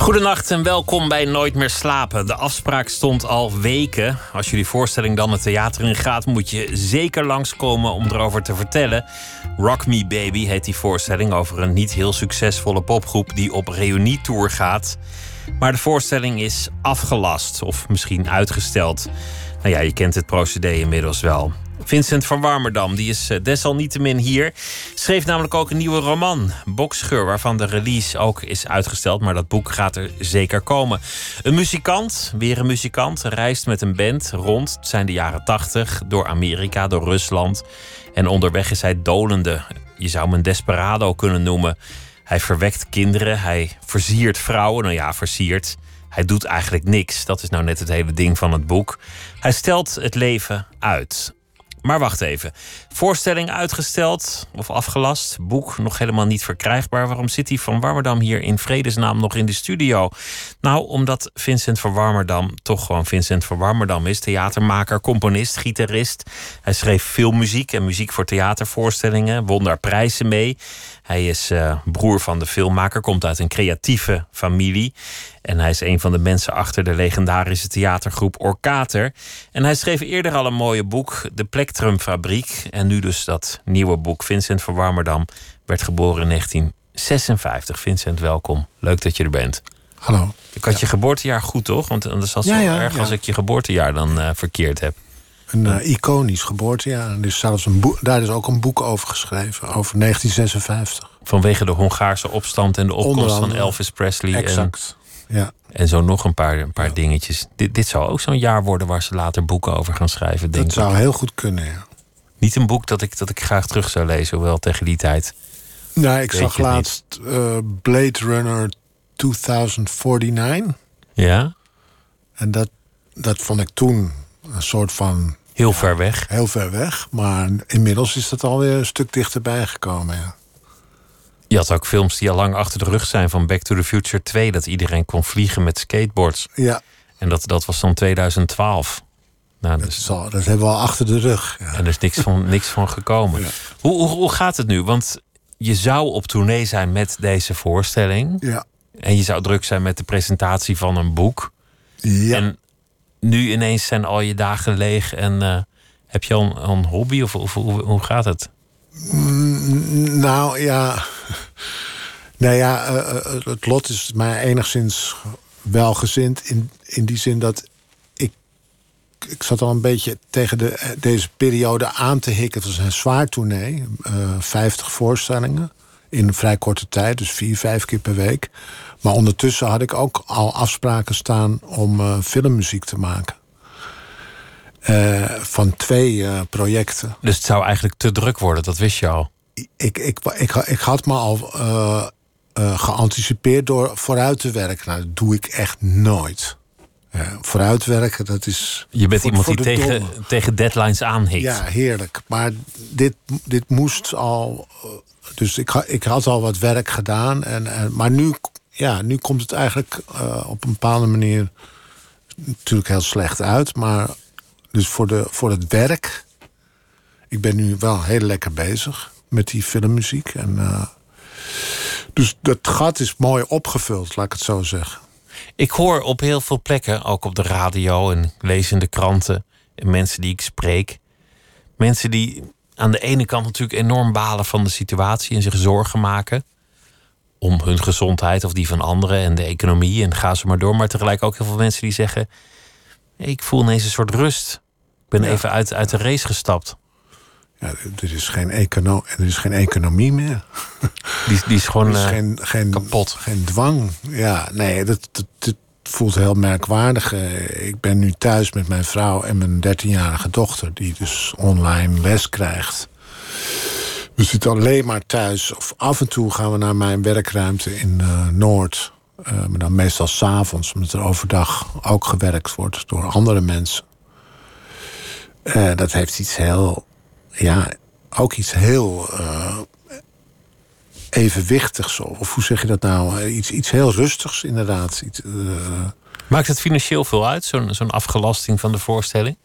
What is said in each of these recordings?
Goedenacht en welkom bij Nooit meer slapen. De afspraak stond al weken. Als jullie voorstelling dan het theater in gaat, moet je zeker langskomen om erover te vertellen. Rock Me Baby heet die voorstelling over een niet heel succesvolle popgroep die op reunietour gaat. Maar de voorstelling is afgelast of misschien uitgesteld. Nou ja, je kent het procedé inmiddels wel. Vincent van Warmerdam, die is eh, desalniettemin hier. Schreef namelijk ook een nieuwe roman, Boksgeur, waarvan de release ook is uitgesteld. Maar dat boek gaat er zeker komen. Een muzikant, weer een muzikant, reist met een band rond. Het zijn de jaren tachtig, door Amerika, door Rusland. En onderweg is hij dolende. Je zou hem een desperado kunnen noemen. Hij verwekt kinderen, hij versiert vrouwen. Nou ja, versiert. Hij doet eigenlijk niks. Dat is nou net het hele ding van het boek. Hij stelt het leven uit. Maar wacht even. Voorstelling uitgesteld of afgelast. Boek nog helemaal niet verkrijgbaar. Waarom zit hij van Warmerdam hier in vredesnaam nog in de studio? Nou, omdat Vincent van Warmerdam toch gewoon Vincent van Warmerdam is. Theatermaker, componist, gitarist. Hij schreef veel muziek en muziek voor theatervoorstellingen. Won daar prijzen mee. Hij is uh, broer van de filmmaker, komt uit een creatieve familie. En hij is een van de mensen achter de legendarische theatergroep Orkater. En hij schreef eerder al een mooie boek, De Plektrumfabriek. En nu dus dat nieuwe boek. Vincent van Warmerdam werd geboren in 1956. Vincent, welkom. Leuk dat je er bent. Hallo. Ik had je geboortejaar goed, toch? Want anders was het ja, ja, erg als ik je geboortejaar dan uh, verkeerd heb. Een uh, iconisch geboortejaar. Er is zelfs een boek, daar is ook een boek over geschreven, over 1956. Vanwege de Hongaarse opstand en de opkomst van Elvis Presley. Exact. En, ja. en zo nog een paar, een paar dingetjes. Dit, dit zou ook zo'n jaar worden waar ze later boeken over gaan schrijven. Denk dat zou heel goed kunnen, ja. Niet een boek dat ik, dat ik graag terug zou lezen, hoewel tegen die tijd. Nou, ik zag laatst uh, Blade Runner 2049. Ja. En dat, dat vond ik toen een soort van Heel ver weg. Heel ver weg, maar inmiddels is dat alweer een stuk dichterbij gekomen. Ja. Je had ook films die al lang achter de rug zijn van Back to the Future 2, dat iedereen kon vliegen met skateboards. Ja. En dat, dat was dan 2012. Nou, dat, dus, al, dat hebben we al achter de rug. Ja. En er is niks van, niks van gekomen. Ja. Hoe, hoe, hoe gaat het nu? Want je zou op tournee zijn met deze voorstelling. Ja. En je zou druk zijn met de presentatie van een boek. Ja. En nu ineens zijn al je dagen leeg en uh, heb je al een, een hobby of, of hoe, gaat het? Mm, nou ja, nou ja, uh, het lot is mij enigszins welgezind in, in die zin dat ik, ik zat al een beetje tegen de, deze periode aan te hikken. Het was een zwaar tournee, uh, 50 voorstellingen in een vrij korte tijd, dus vier, vijf keer per week. Maar ondertussen had ik ook al afspraken staan om uh, filmmuziek te maken. Uh, van twee uh, projecten. Dus het zou eigenlijk te druk worden, dat wist je al? Ik, ik, ik, ik, ik had me al geanticipeerd door vooruit te werken. Nou, dat doe ik echt nooit. vooruitwerken, dat is. Je bent iemand die tegen, tegen deadlines aanhikt. Ja, heerlijk. Maar dit, dit moest al. Dus ik, ik had al wat werk gedaan. En, en, maar nu ja, nu komt het eigenlijk uh, op een bepaalde manier natuurlijk heel slecht uit. Maar dus voor, de, voor het werk. Ik ben nu wel heel lekker bezig met die filmmuziek. En, uh, dus dat gat is mooi opgevuld, laat ik het zo zeggen. Ik hoor op heel veel plekken, ook op de radio en lees de kranten, en mensen die ik spreek. Mensen die aan de ene kant natuurlijk enorm balen van de situatie en zich zorgen maken om hun gezondheid of die van anderen en de economie en ga ze maar door. Maar tegelijk ook heel veel mensen die zeggen: Ik voel ineens een soort rust. Ik ben even uit, uit de race gestapt. Ja, er is geen, econo er is geen economie meer. Die, die is gewoon is eh, geen, geen, kapot. Geen dwang. Ja, nee, dat, dat, dat voelt heel merkwaardig. Eh, ik ben nu thuis met mijn vrouw en mijn 13-jarige dochter, die dus online les krijgt. We zitten alleen maar thuis. Of af en toe gaan we naar mijn werkruimte in uh, Noord. Uh, maar dan meestal s'avonds, omdat er overdag ook gewerkt wordt door andere mensen. Uh, dat heeft iets heel. Ja, ook iets heel. evenwichtigs. Of hoe zeg je dat nou? Iets, iets heel rustigs, inderdaad. Iets. Maakt het financieel veel uit, zo'n zo'n afgelasting van de voorstelling?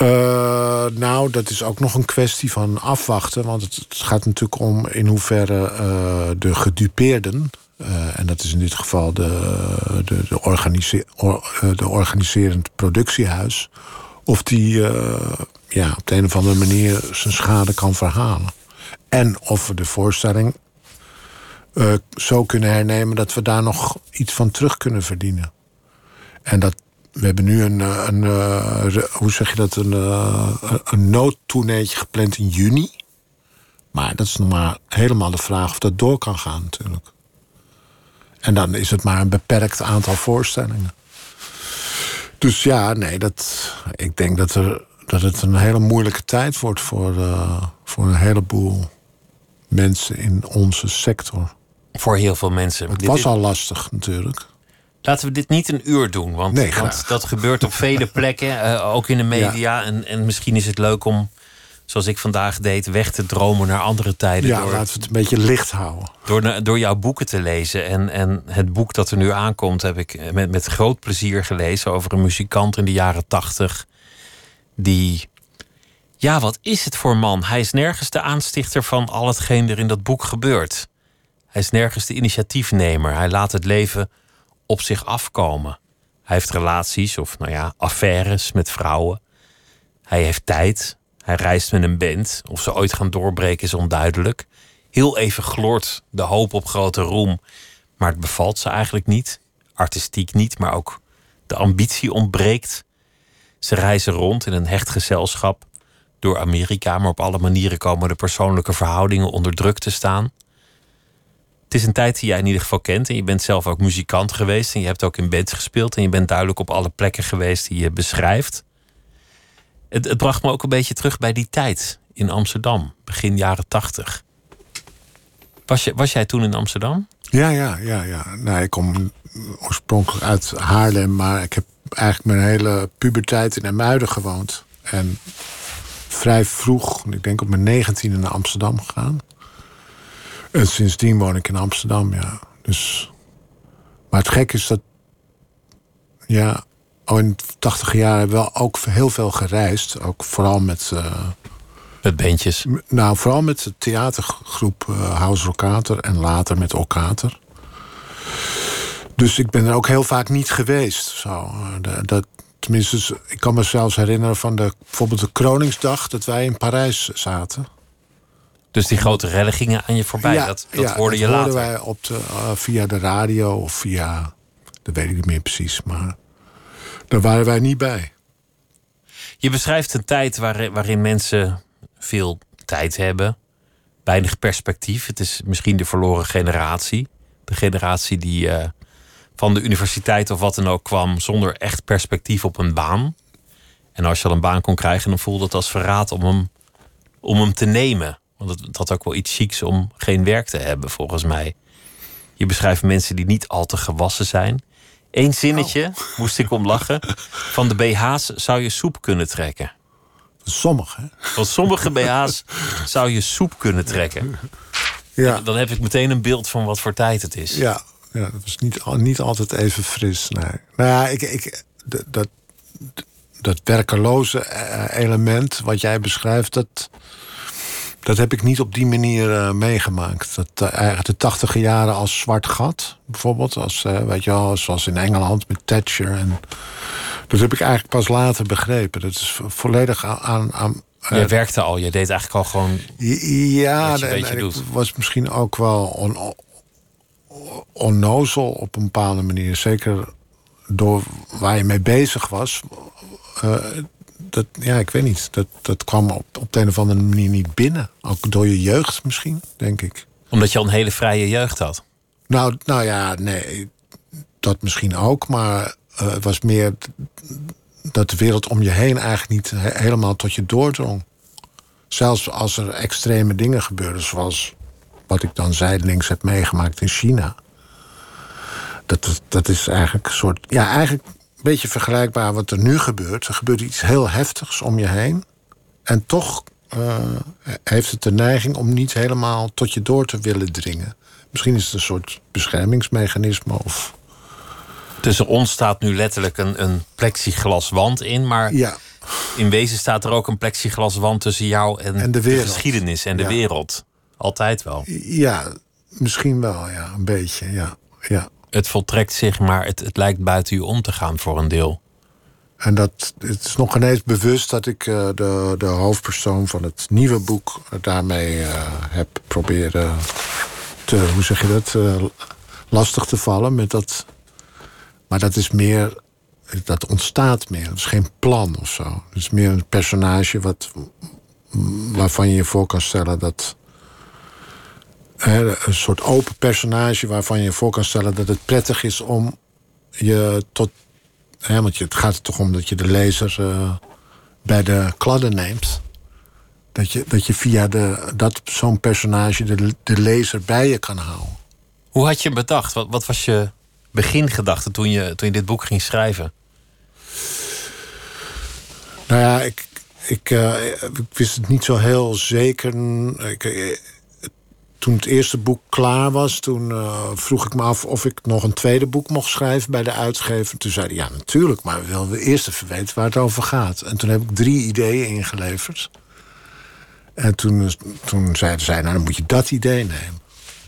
Uh, nou, dat is ook nog een kwestie van afwachten. Want het, gaat natuurlijk om in hoeverre uh, de gedupeerden. Uh, en dat is in dit geval de, de, de, organise, organiserend productiehuis. Of die ja, op de een of andere manier zijn schade kan verhalen. En of we de voorstelling zo kunnen hernemen dat we daar nog iets van terug kunnen verdienen. En dat we hebben nu een, eh, een, een eh, hoe zeg je dat, een, eh, een gepland in juni. Maar dat is nog maar helemaal de vraag of dat door kan gaan natuurlijk. En dan is het maar een beperkt aantal voorstellingen. Dus ja, nee, dat, ik denk dat, er, dat het een hele moeilijke tijd wordt voor, uh, voor een heleboel mensen in onze sector. Voor heel veel mensen. Het was al lastig natuurlijk. Laten we dit niet een uur doen, want, nee, want dat gebeurt op vele plekken, uh, ook in de media. Ja. En, en misschien is het leuk om, zoals ik vandaag deed, weg te dromen naar andere tijden. Ja, door, laten we het een beetje licht houden. Door, door jouw boeken te lezen. En, en het boek dat er nu aankomt, heb ik met, met groot plezier gelezen over een muzikant in de jaren tachtig. Die. Ja, wat is het voor man? Hij is nergens de aanstichter van al hetgeen er in dat boek gebeurt. Hij is nergens de initiatiefnemer. Hij laat het leven op zich afkomen. Hij heeft relaties of nou ja, affaires met vrouwen. Hij heeft tijd. Hij reist met een band. Of ze ooit gaan doorbreken is onduidelijk. Heel even gloort de hoop op grote roem. Maar het bevalt ze eigenlijk niet. Artistiek niet, maar ook de ambitie ontbreekt. Ze reizen rond in een hecht gezelschap door Amerika, maar op alle manieren komen de persoonlijke verhoudingen onder druk te staan. Het is een tijd die jij in ieder geval kent. En je bent zelf ook muzikant geweest. En je hebt ook in bands gespeeld. En je bent duidelijk op alle plekken geweest die je beschrijft. Het, het bracht me ook een beetje terug bij die tijd in Amsterdam, begin jaren tachtig. Was, was jij toen in Amsterdam? Ja, ja, ja, ja. Nou, ik kom oorspronkelijk uit Haarlem, maar ik heb eigenlijk mijn hele puberteit in Emuiden gewoond. En vrij vroeg, ik denk op mijn negentiende naar Amsterdam gegaan. En sindsdien woon ik in Amsterdam, ja. Dus, maar het gek is dat... Ja, al in de tachtig jaar hebben we ook heel veel gereisd. Ook vooral met... Uh, met bandjes? Nou, vooral met de theatergroep uh, House Rokater en later met Okater. Dus ik ben er ook heel vaak niet geweest. Zo. Dat, tenminste, ik kan me zelfs herinneren van de, bijvoorbeeld de Kroningsdag... dat wij in Parijs zaten. Dus die grote rellen gingen aan je voorbij. Ja, dat, dat ja, hoorde je dat later. wij op de, uh, via de radio of via. Dat weet ik niet meer precies. Maar daar waren wij niet bij. Je beschrijft een tijd waarin, waarin mensen veel tijd hebben. Weinig perspectief. Het is misschien de verloren generatie. De generatie die uh, van de universiteit of wat dan ook kwam zonder echt perspectief op een baan. En als je al een baan kon krijgen, dan voelde het als verraad om hem, om hem te nemen. Want het had ook wel iets chics om geen werk te hebben, volgens mij. Je beschrijft mensen die niet al te gewassen zijn. Eén zinnetje, oh. moest ik om lachen. Van de BH's zou je soep kunnen trekken. Sommige. Van sommige BH's zou je soep kunnen trekken. Ja. Dan heb ik meteen een beeld van wat voor tijd het is. Ja, ja dat was niet, niet altijd even fris. Nee. Nou ja, ik, ik, dat, dat werkeloze element wat jij beschrijft, dat, dat heb ik niet op die manier uh, meegemaakt. Dat uh, eigenlijk de tachtige jaren als zwart gat, bijvoorbeeld. Als, uh, weet je wel, zoals in Engeland met Thatcher. En, dat heb ik eigenlijk pas later begrepen. Dat is volledig aan... aan je werkte al, je deed eigenlijk al gewoon. Ja, je, en, en ik was misschien ook wel on, onnozel op een bepaalde manier. Zeker door waar je mee bezig was dat, ja, ik weet niet. Dat, dat kwam op, op de een of andere manier niet binnen. Ook door je jeugd misschien, denk ik. Omdat je al een hele vrije jeugd had? Nou, nou ja, nee. Dat misschien ook. Maar uh, het was meer dat de wereld om je heen eigenlijk niet helemaal tot je doordrong. Zelfs als er extreme dingen gebeurden, zoals wat ik dan zijdelings heb meegemaakt in China. Dat, dat is eigenlijk een soort. Ja, eigenlijk beetje vergelijkbaar wat er nu gebeurt. Er gebeurt iets heel heftigs om je heen. En toch eh, heeft het de neiging om niet helemaal tot je door te willen dringen. Misschien is het een soort beschermingsmechanisme of. Tussen ons staat nu letterlijk een, een plexiglaswand in, maar Ja, in wezen staat er ook een plexiglaswand tussen jou en, En de geschiedenis en de Ja. wereld. Altijd wel. ja misschien wel, ja, een beetje. Ja, ja. Het voltrekt zich, maar het, het lijkt buiten u om te gaan voor een deel. En dat, het is nog ineens bewust dat ik eh, de, de hoofdpersoon van het nieuwe boek daarmee eh, heb proberen te, hoe zeg je dat, eh, lastig te vallen. Met dat, maar dat is meer, dat ontstaat meer. Dat is geen plan of zo. Het is meer een personage wat, waarvan je je voor kan stellen dat. Een soort open personage waarvan je je voor kan stellen dat het prettig is om je tot Hè, want het gaat er toch om dat je de lezer eh, bij de kladden neemt. Dat je, dat je via de, dat, zo'n personage de, de lezer bij je kan houden. Hoe had je hem bedacht? Wat, wat was je begingedachte toen je, toen je dit boek ging schrijven? Nou ja, ik, ik, eh, ik wist het niet zo heel zeker. Ik, eh, toen het eerste boek klaar was, toen eh, vroeg ik me af of ik nog een tweede boek mocht schrijven bij de uitgever. Toen zeiden ja, natuurlijk, maar we willen eerst even weten waar het over gaat. En toen heb ik drie ideeën ingeleverd. En toen, toen zeiden zij, nou dan moet je dat idee nemen.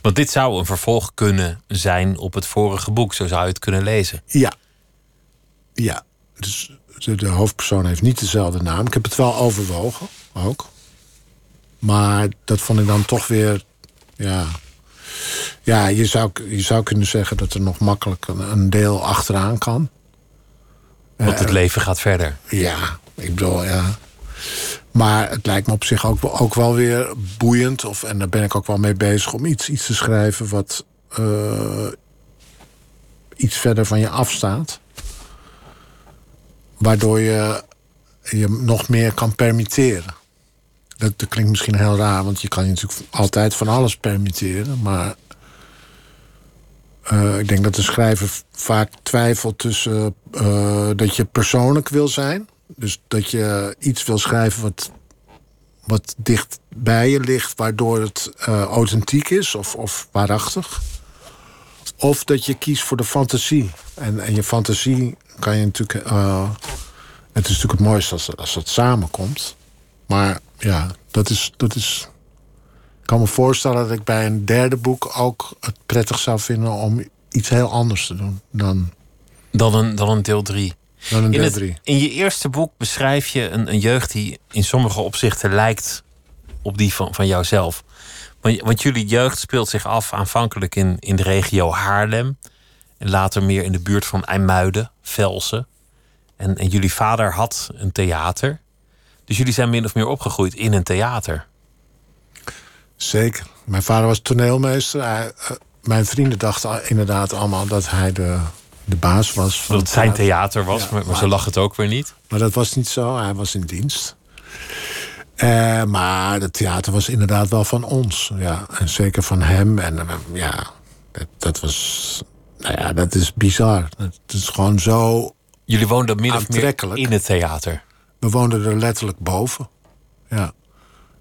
Want dit zou een vervolg kunnen zijn op het vorige boek. Zo zou je het kunnen lezen. Ja. Ja. Dus de, de hoofdpersoon heeft niet dezelfde naam. Ik heb het wel overwogen, ook. Maar dat vond ik dan toch weer... Ja, ja je, zou, je zou kunnen zeggen dat er nog makkelijk een, een deel achteraan kan. Want het leven gaat verder. Ja, ik bedoel, ja. Maar het lijkt me op zich ook, wel- ook wel weer boeiend. Of, en daar ben ik ook wel mee bezig om iets, iets te schrijven wat eh, iets verder van je afstaat. Waardoor je je nog meer kan permitteren. Dat, dat klinkt misschien heel raar, want je kan je natuurlijk altijd van alles permitteren. Maar eh, ik denk dat de schrijver vaak twijfelt tussen eh, dat je persoonlijk wil zijn. Dus dat je iets wil schrijven wat, wat dicht bij je ligt, waardoor het eh, authentiek is of, of waarachtig. Of dat je kiest voor de fantasie. En, en je fantasie kan je natuurlijk. het is natuurlijk het mooiste als, als het samenkomt. Maar ja, dat is, dat is. Ik kan me voorstellen dat ik bij een derde boek ook het prettig zou vinden om iets heel anders te doen dan, Dan een, dan een deel 3. dan een In, deel in je eerste boek beschrijf je een, een jeugd die in sommige opzichten lijkt op die van, van jouzelf. Want, want jullie jeugd speelt zich af aanvankelijk in, in de regio Haarlem. En later meer in de buurt van IJmuiden, Velsen. En, en jullie vader had een theater. Dus jullie zijn min of meer opgegroeid in een theater. Zeker. Mijn vader was toneelmeester. Hij, eh, mijn vrienden dachten inderdaad allemaal dat hij de, de baas was. Van Dat het zijn theater. was, Ja, maar, zo lag het ook weer niet. Maar dat was niet zo. Hij was in dienst. Eh, maar het theater was inderdaad wel van ons. Ja. En zeker van hem. En eh, ja, dat, dat was... Nou ja, dat is bizar. Het is gewoon zo... Jullie woonden min of meer in het theater. We woonden er letterlijk boven. Ja.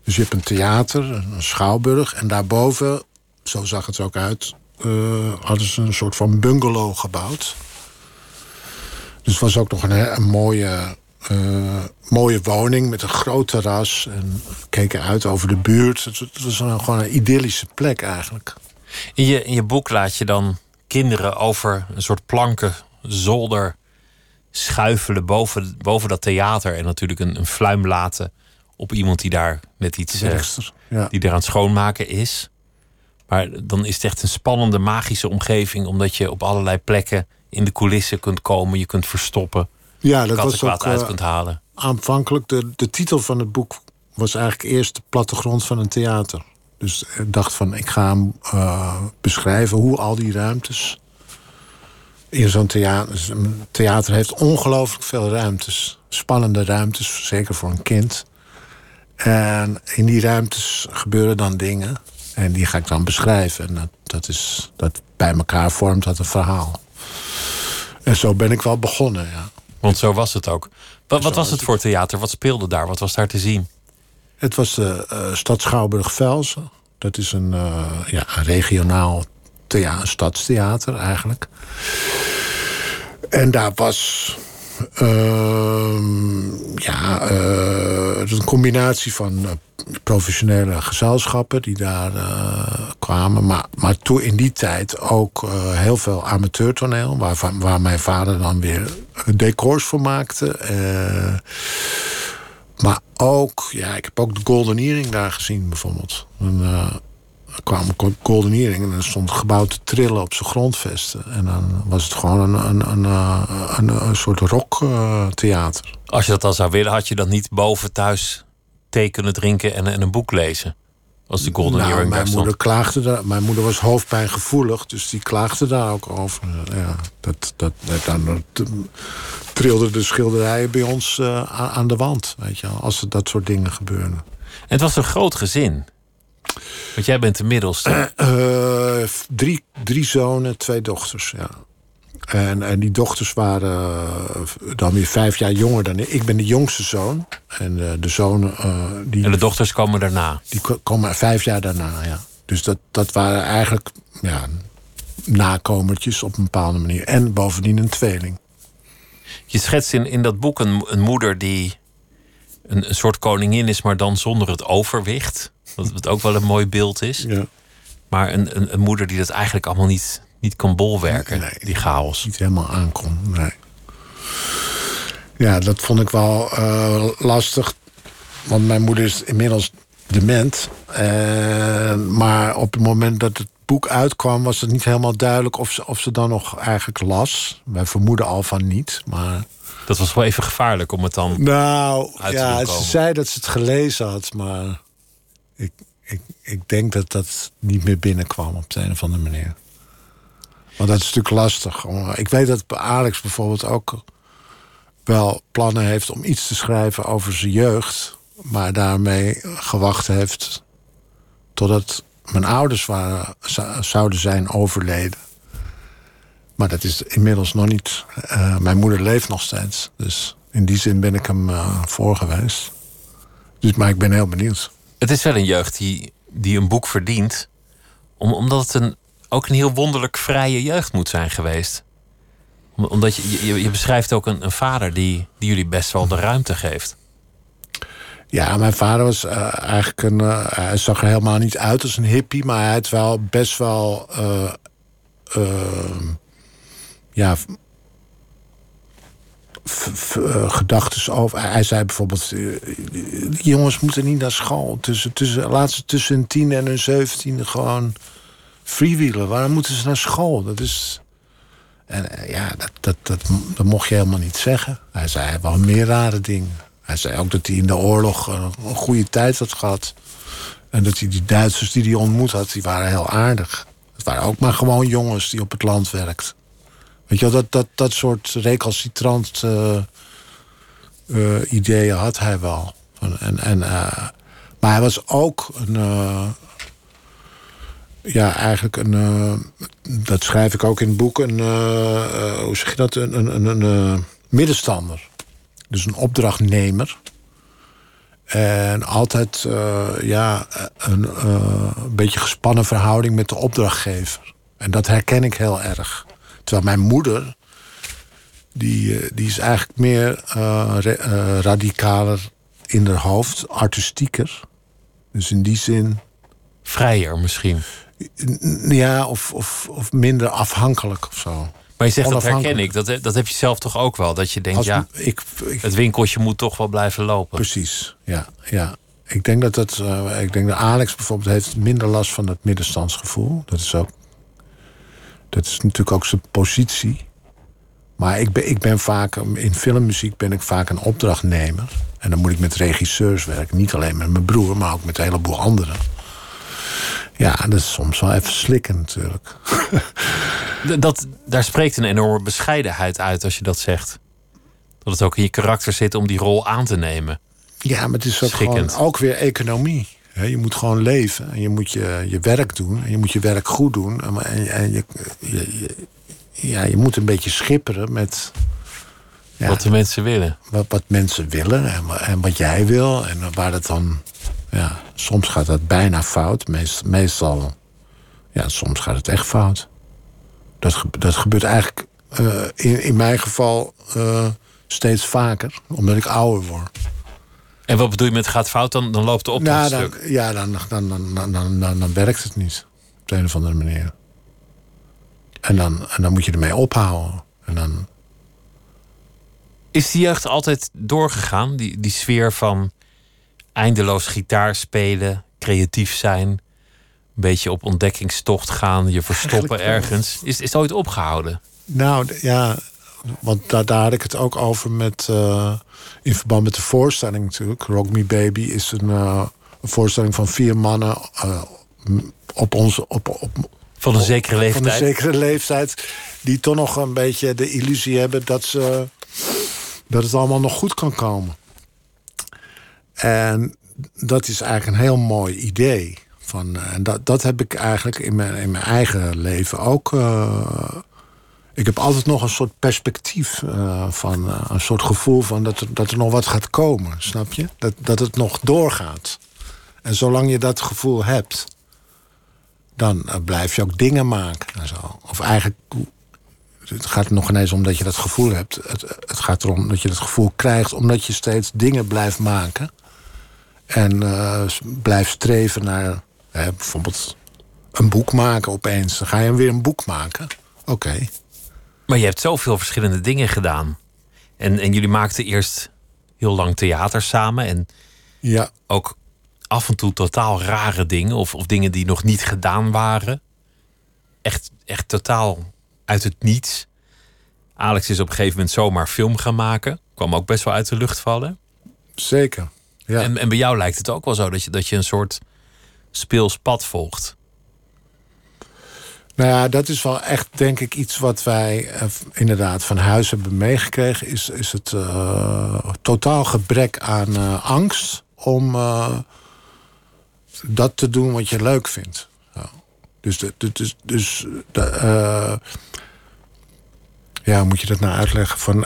Dus je hebt een theater, een schouwburg. En daarboven, zo zag het ook uit... eh, hadden ze een soort van bungalow gebouwd. Dus het was ook nog een, mooie, eh, mooie woning met een groot terras. En keken uit over de buurt. Het, was gewoon een idyllische plek eigenlijk. In je, in je boek laat je dan kinderen over een soort planken zolder schuifelen boven, boven dat theater. En natuurlijk een, een fluim laten op iemand die daar net iets eh, Werkster, ja. die er aan het schoonmaken is. Maar dan is het echt een spannende, magische omgeving, omdat je op allerlei plekken in de coulissen kunt komen, je kunt verstoppen, Ja, dat was ook uit eh, kunt halen. aanvankelijk... De, de titel van het boek was eigenlijk eerst de plattegrond van een theater. Dus ik dacht van, ik ga hem eh, beschrijven hoe al die ruimtes... in zo'n theater... Een theater heeft ongelooflijk veel ruimtes. Spannende ruimtes, zeker voor een kind. En in die ruimtes gebeuren dan dingen. En die ga ik dan beschrijven. En dat, dat, is, dat bij elkaar vormt dat een verhaal. En zo ben ik wel begonnen, ja. Want zo was het ook. Wat, wat was het voor theater? Wat speelde daar? Wat was daar te zien? Het was de uh, stad Schouwburg-Velsen. Dat is een, uh, ja, een regionaal thea een stadstheater eigenlijk. En daar was uh, ja, uh, een combinatie van professionele gezelschappen die daar kwamen. Maar, maar toen in die tijd ook heel veel amateurtoneel, waar, waar mijn vader dan weer decors voor maakte. maar ook, ja, ik heb ook de Golden Earring daar gezien bijvoorbeeld. Kwamen Golden Earring en dan stond het gebouw te trillen op zijn grondvesten. En dan was het gewoon een, een, een, eh, een, soort rocktheater. Als je dat dan zou willen, had je dan niet boven thuis thee kunnen drinken en, en een boek lezen? Als de Golden nou, Earring mijn moeder klaagde daar. Mijn moeder was hoofdpijngevoelig, dus die klaagde daar ook over. Ja, dat, dat, dan trilden de schilderijen bij ons uh, aan de wand, weet je wel, als er dat soort dingen gebeurden. En het was een groot gezin. Want jij bent de middelste. Uh, drie, drie zonen, twee dochters, ja. En, en die dochters waren uh, dan weer vijf jaar jonger dan ik. Ik ben de jongste zoon. En uh, de zonen... die, en de dochters komen daarna? Die komen vijf jaar daarna, ja. Dus dat, dat waren eigenlijk ja, nakomertjes op een bepaalde manier. En bovendien een tweeling. Je schetst in, in dat boek een, een moeder die een, een soort koningin is, maar dan zonder het overwicht. Wat, ook wel een mooi beeld is. Ja. Maar een, een, een, moeder die dat eigenlijk allemaal niet, niet kan bolwerken, nee, die chaos. Niet helemaal aankomt, nee. Ja, dat vond ik wel uh, lastig. Want mijn moeder is inmiddels dement. Uh, maar op het moment dat het boek uitkwam, was het niet helemaal duidelijk of ze, of ze dan nog eigenlijk las. Wij vermoeden al van niet, maar. Dat was wel even gevaarlijk om het dan. Nou, ja, ze zei dat ze het gelezen had, maar ik, ik, ik denk dat dat niet meer binnenkwam op de een of andere manier. Want dat is natuurlijk lastig. Ik weet dat Alex bijvoorbeeld ook wel plannen heeft om iets te schrijven over zijn jeugd. Maar daarmee gewacht heeft totdat mijn ouders waren, zouden zijn overleden. Maar dat is inmiddels nog niet. Uh, mijn moeder leeft nog steeds. Dus in die zin ben ik hem uh, voor geweest. Dus, maar ik ben heel benieuwd. Het is wel een jeugd die, die een boek verdient. Om, omdat het een, ook een heel wonderlijk vrije jeugd moet zijn geweest. omdat je, je, beschrijft ook een, vader die, die jullie best wel de ruimte geeft. Ja, mijn vader was uh, eigenlijk een. Uh, hij zag er helemaal niet uit als een hippie, maar hij had wel best wel. Uh, ja, gedachten over. Hij zei bijvoorbeeld: die jongens moeten niet naar school. Tussen, tussen, laat ze tussen hun tien en hun zeventiende gewoon freewheelen. Waarom moeten ze naar school? Dat is. En uh, ja, dat, dat, dat, dat, mocht je helemaal niet zeggen. Hij zei wel meer rare dingen. Hij zei ook dat hij in de oorlog een goede tijd had gehad. En dat hij die Duitsers die hij ontmoet had, die waren heel aardig. Het waren ook maar gewoon jongens die op het land werkten. Weet je wel, dat, dat, dat soort recalcitrant uh, ideeën had hij wel. En, en, uh, maar hij was ook een. ja, eigenlijk een. dat schrijf ik ook in het boek. Een, hoe zeg je dat? Een, een, een, een middenstander. Dus een opdrachtnemer. En altijd ja, een, een beetje gespannen verhouding met de opdrachtgever. En dat herken ik heel erg. Terwijl mijn moeder, die, eh, die is eigenlijk meer uh, radicaler in haar hoofd, artistieker. Dus in die zin. Vrijer misschien. Ja, of, of, of minder afhankelijk of zo. Maar je zegt dat herken ik. Dat, dat heb je zelf toch ook wel? Dat je denkt, ja, ik, ik, het winkeltje moet toch wel blijven lopen. Precies, ja. ja. Ik denk dat, dat, uh, ik denk dat Alex bijvoorbeeld heeft minder last van het middenstandsgevoel. Dat is ook dat is natuurlijk ook zijn positie. Maar ik ben, ik ben vaak, in filmmuziek ben ik vaak een opdrachtnemer. En dan moet ik met regisseurs werken. Niet alleen met mijn broer, maar ook met een heleboel anderen. Ja, dat is soms wel even slikken natuurlijk. Dat, daar spreekt een enorme bescheidenheid uit als je dat zegt. Dat het ook in je karakter zit om die rol aan te nemen. Ja, maar het is ook, gewoon, ook weer economie je moet gewoon leven en je moet je, je werk doen en je moet je werk goed doen. En, en je, je, ja, je moet een beetje schipperen met. Ja, wat de mensen willen. Wat, wat mensen willen en, en, wat jij wil en waar het dan Ja, soms gaat dat bijna fout. Meest, meestal, ja, soms gaat het echt fout. Dat, dat gebeurt eigenlijk eh, in, in mijn geval eh, steeds vaker, omdat ik ouder word. En wat bedoel je met gaat fout? Dan, dan loopt de opdracht Nou, dan, stuk. ja, dan, dan, dan, dan, dan, dan, dan werkt het niet. Op de een of andere manier. En dan, en dan moet je ermee ophouden. En dan, Is die jeugd altijd doorgegaan? Die, die sfeer van eindeloos gitaar spelen, creatief zijn, een beetje op ontdekkingstocht gaan, je verstoppen Eigenlijk ergens. Is, is het ooit opgehouden? Nou, ja, want daar, daar had ik het ook over met. eh, in verband met de voorstelling natuurlijk. Rock Me Baby is een, eh, een voorstelling van vier mannen. eh, op onze. Op, op, Van een zekere van leeftijd. een zekere leeftijd. Die toch nog een beetje de illusie hebben dat, ze, dat het allemaal nog goed kan komen. En dat is eigenlijk een heel mooi idee. Van, eh, en dat, dat heb ik eigenlijk in mijn, in mijn eigen leven ook. Ik heb altijd nog een soort perspectief eh, van eh, een soort gevoel van dat er, dat er nog wat gaat komen, snap je? Dat, dat het nog doorgaat. En zolang je dat gevoel hebt, dan eh, blijf je ook dingen maken. Of eigenlijk, het gaat nog ineens om dat je dat gevoel hebt. Het, het gaat erom dat je dat gevoel krijgt omdat je steeds dingen blijft maken. En blijft streven naar bijvoorbeeld een boek maken opeens. Dan ga je weer een boek maken. Oké. Maar je hebt zoveel verschillende dingen gedaan. En, en jullie maakten eerst heel lang theater samen. En Ja, ook af en toe totaal rare dingen. Of, of dingen die nog niet gedaan waren. Echt, echt totaal uit het niets. Alex is op een gegeven moment zomaar film gaan maken. Kwam ook best wel uit de lucht vallen. zeker. Ja. En, en bij jou lijkt het ook wel zo dat je, dat je een soort speels pad volgt. Nou ja, dat is wel echt, denk ik, iets wat wij eh, inderdaad van huis hebben meegekregen. Is, is het eh, totaal gebrek aan eh, angst om dat te doen wat je leuk vindt. Ja. Dus, de, dus, dus ja, moet je dat nou uitleggen? Van,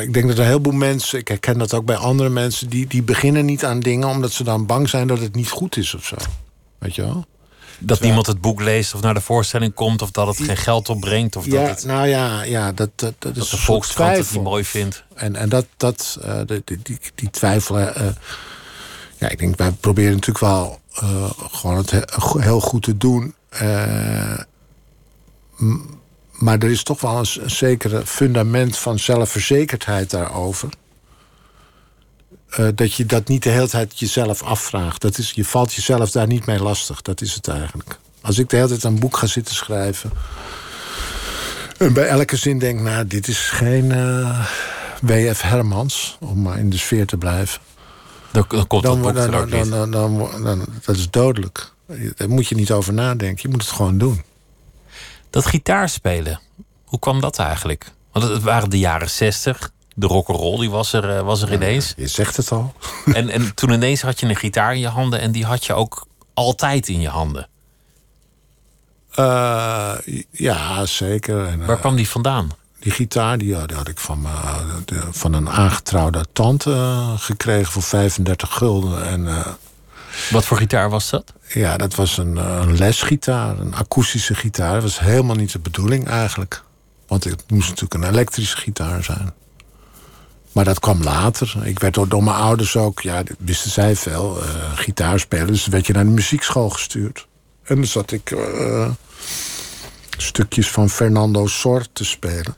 ik denk dat een heleboel mensen, ik herken dat ook bij andere mensen, die, die beginnen niet aan dingen omdat ze dan bang zijn dat het niet goed is of zo. Weet je wel? Dat niemand het boek leest of naar de voorstelling komt. Of dat het geen geld opbrengt. Of dat, Ja, het, nou ja, ja dat, dat, dat is dat de een soort Volkskrant het niet mooi vindt. En, en dat, dat uh, die, die, die twijfel. Uh, ja, ik denk, wij proberen natuurlijk wel uh, gewoon het heel goed te doen. Maar er is toch wel een, een zekere fundament van zelfverzekerdheid daarover. Uh, dat je dat niet de hele tijd jezelf afvraagt. Dat is, je valt jezelf daar niet mee lastig. Dat is het eigenlijk. Als ik de hele tijd een boek ga zitten schrijven. En bij elke zin denk, nou, dit is geen uh, W.F. Hermans, om maar in de sfeer te blijven. Dan, dan komt dan, dat boek dan, dan, dat is dodelijk. Daar moet je niet over nadenken. Je moet het gewoon doen. Dat gitaarspelen, hoe kwam dat eigenlijk? Want het waren de jaren zestig. De rock'n'roll die was er, was er ineens. Je zegt het al. En, en toen ineens had je een gitaar in je handen en die had je ook altijd in je handen. Uh, ja, zeker. En, Waar kwam die vandaan? Die gitaar die, die had ik van, uh, de, van een aangetrouwde tante gekregen voor 35 gulden. En, Wat voor gitaar was dat? Ja, dat was een, een lesgitaar, een akoestische gitaar. Dat was helemaal niet de bedoeling eigenlijk. Want het moest natuurlijk een elektrische gitaar zijn. Maar dat kwam later. Ik werd door, mijn ouders ook, ja, wisten zij veel, uh, gitaar spelen. Dus werd je naar de muziekschool gestuurd. En dan zat ik uh, stukjes van Fernando Sor te spelen.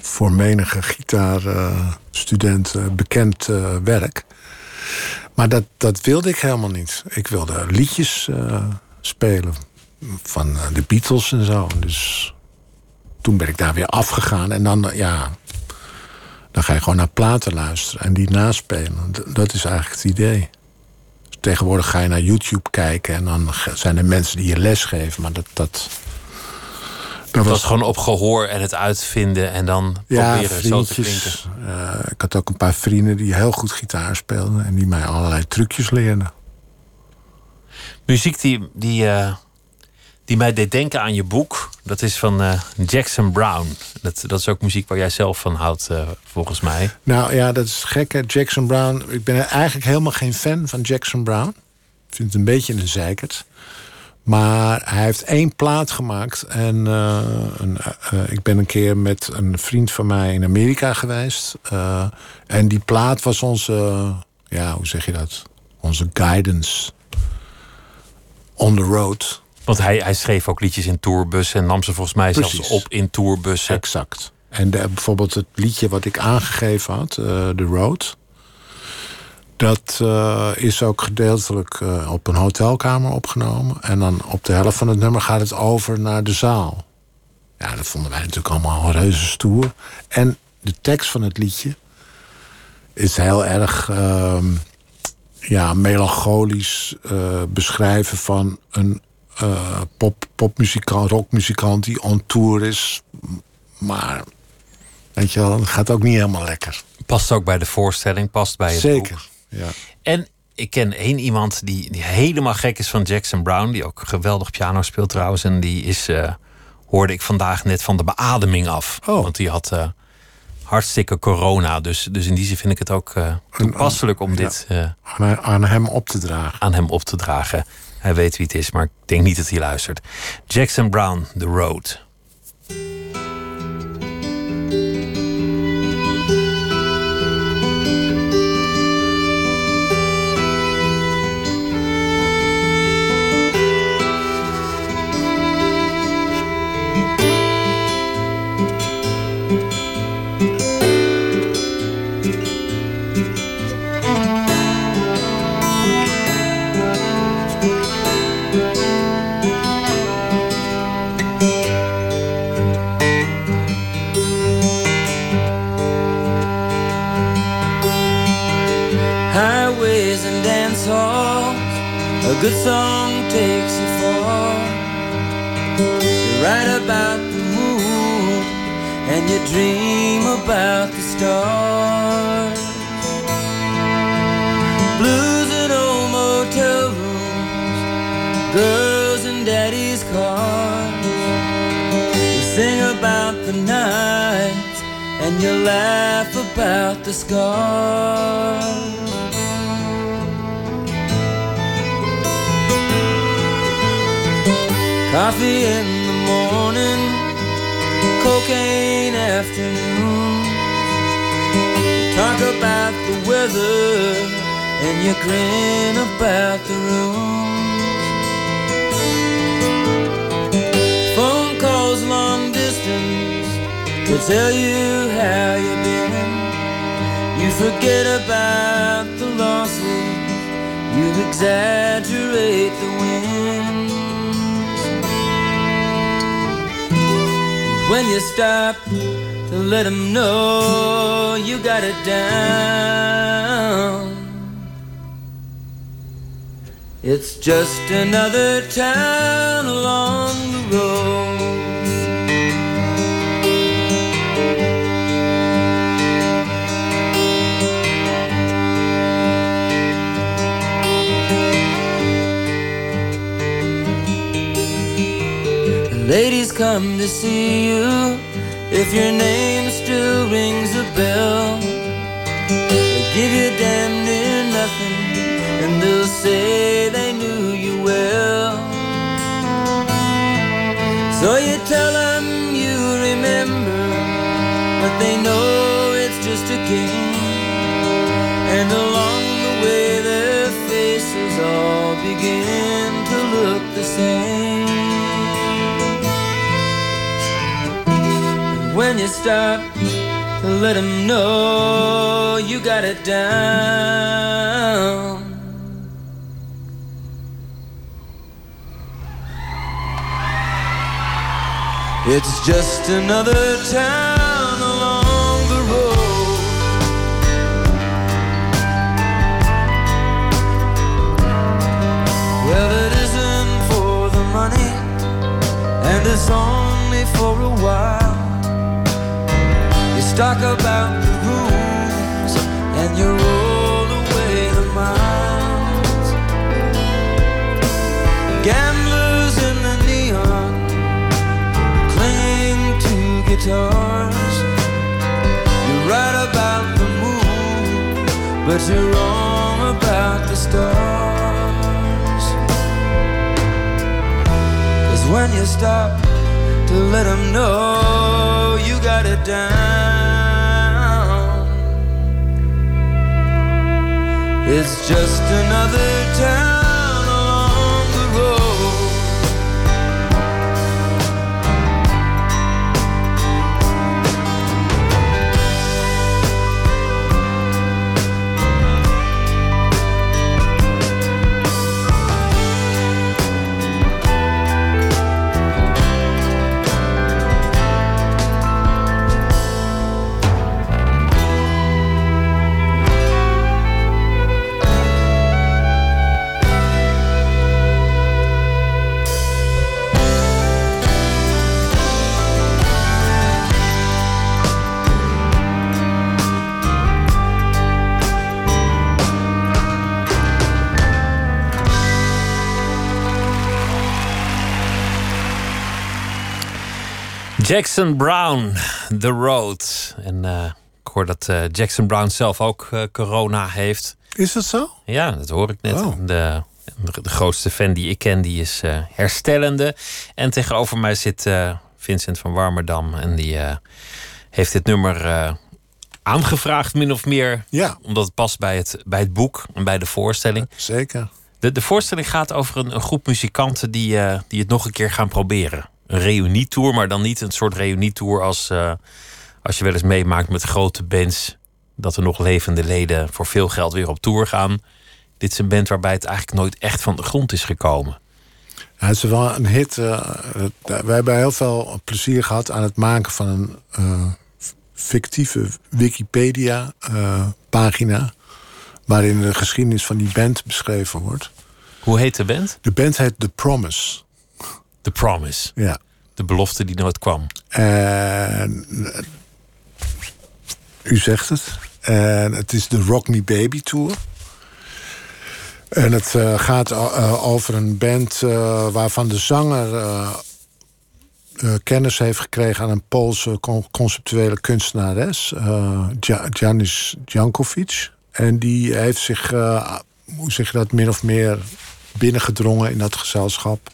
Voor menige gitaarstudent uh, bekend werk. Maar dat, dat wilde ik helemaal niet. Ik wilde liedjes spelen van de Beatles en zo. Dus toen ben ik daar weer afgegaan. En dan, ja, dan ga je gewoon naar platen luisteren en die naspelen. Dat is eigenlijk het idee. Tegenwoordig ga je naar YouTube kijken en dan zijn er mensen die je les geven. Maar dat. dat, dat was, gewoon op gehoor en het uitvinden en dan ja, proberen zo te klinken. Uh, ik had ook een paar vrienden die heel goed gitaar speelden en die mij allerlei trucjes leerden. Muziek die, die, uh, die mij deed denken aan je boek. Dat is van eh, Jackson Brown. Dat, dat is ook muziek waar jij zelf van houdt, uh, volgens mij. Nou ja, dat is gek. Hè? Jackson Brown. Ik ben eigenlijk helemaal geen fan van Jackson Brown. Ik vind het een beetje een zeikert. Maar hij heeft één plaat gemaakt. En uh, een, ik ben een keer met een vriend van mij in Amerika geweest. en die plaat was onze, ja, hoe zeg je dat? Onze guidance on the road. Want hij, hij schreef ook liedjes in tourbussen en nam ze volgens mij zelfs op in tourbussen. Exact. En de, bijvoorbeeld het liedje wat ik aangegeven had, uh, The Road. Dat uh, is ook gedeeltelijk uh, op een hotelkamer opgenomen. En dan op de helft van het nummer gaat het over naar de zaal. Ja, dat vonden wij natuurlijk allemaal reuze stoer. En de tekst van het liedje is heel erg uh, ja, melancholisch beschrijven van een uh, pop, popmuzikant, rockmuzikant die on tour is. Maar weet je wel, gaat ook niet helemaal lekker. Past ook bij de voorstelling, past bij het Zeker, ja. En ik ken één iemand die, die helemaal gek is van Jackson Brown... die ook geweldig piano speelt trouwens. En die is, uh, hoorde ik vandaag net van de beademing af. Oh. Want die had uh, hartstikke corona. Dus, dus in die zin vind ik het ook toepasselijk om dit... Aan hem op te dragen. Aan hem op te dragen. Hij weet wie het is, maar ik denk niet dat hij luistert. Jackson Brown, The Road. Good song takes you far. You write about the moon and you dream about the stars. Blues in old motel rooms, girls in daddy's cars. You sing about the nights and you laugh about the scars. Coffee in the morning, cocaine afternoon. Talk about the weather and you grin about the room. Phone calls long distance to tell you how you've been. You forget about the losses, you exaggerate the wins. When you stop to let them know you got it down. It's just another town along the road. Ladies come to see you if your name still rings a bell. They give you damn near nothing, and they'll say they knew you well. So you tell them you remember, but they know it's just a game. And along the way, their faces all begin to look the same. When you stop to let them know you got it down. It's just another town along the road. Well, it isn't for the money, and it's only for a while talk about the rooms and you roll away the miles. Gamblers in the neon, cling to guitars. You're right about the moon, but you're wrong about the stars. Cause when you stop to let them know you got it down, it's just another town Jackson Brown, The Road. En eh, ik hoor dat eh, Jackson Brown zelf ook eh, corona heeft. Is dat zo? Ja, dat hoor ik net. Oh. De, de grootste fan die ik ken, die is herstellende. En tegenover mij zit Vincent van Warmerdam. En die heeft dit nummer aangevraagd, min of meer. Ja, Omdat het past bij het, bij het boek en bij de voorstelling. zeker. De, de voorstelling gaat over een, een groep muzikanten die, die het nog een keer gaan proberen. Een reunietour, maar dan niet een soort reunietour als, eh, als je wel eens meemaakt met grote bands. Dat er nog levende leden voor veel geld weer op tour gaan. Dit is een band waarbij het eigenlijk nooit echt van de grond is gekomen. Ja, het is wel een hit. eh, het- wij hebben heel veel plezier gehad aan het maken van een eh, fictieve Wikipedia-pagina. waarin de geschiedenis van die band beschreven wordt. Hoe heet de band? De band heet The Promise. The Promise. Ja. De belofte die nooit kwam. Eh, u zegt het. En het is de Rock Me Baby Tour. En het eh, gaat eh, over een band waarvan de zanger kennis heeft gekregen aan een Poolse con- conceptuele kunstenares, Ja- Janis Jankovic. En die heeft zich, hoe zeg je dat, min of meer binnengedrongen in dat gezelschap.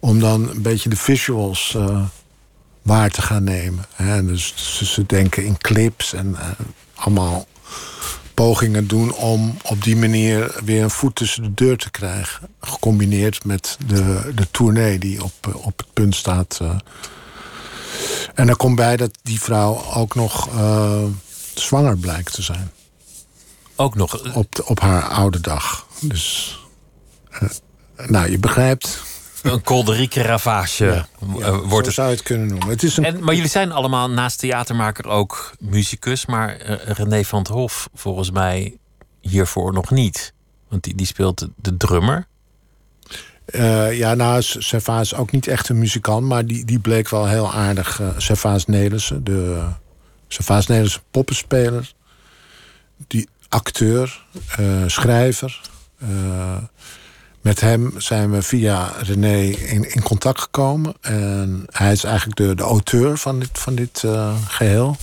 Om dan een beetje de visuals eh, waar te gaan nemen. Hè. Dus ze, ze denken in clips en eh, allemaal pogingen doen om op die manier weer een voet tussen de deur te krijgen. Gecombineerd met de, de tournee die op, eh, op het punt staat. En er komt bij dat die vrouw ook nog zwanger blijkt te zijn. Ook nog. Op, op haar oude dag. Dus, nou, je begrijpt. Een kolderieke ravage eh, Ja, wordt het. zou het kunnen noemen. Het is een, En, maar jullie zijn allemaal naast theatermaker ook muzikus. Maar eh, René van het Hof volgens mij hiervoor nog niet. Want die, die speelt de, drummer. Eh, ja, nou, S- Servaas is ook niet echt een muzikant, maar die, die bleek wel heel aardig. Uh, Servaas Nelissen, de Servaas Nelissen poppenspeler, die acteur, schrijver. Met hem zijn we via René in, in contact gekomen. En hij is eigenlijk de, de auteur van dit, van dit eh, geheel.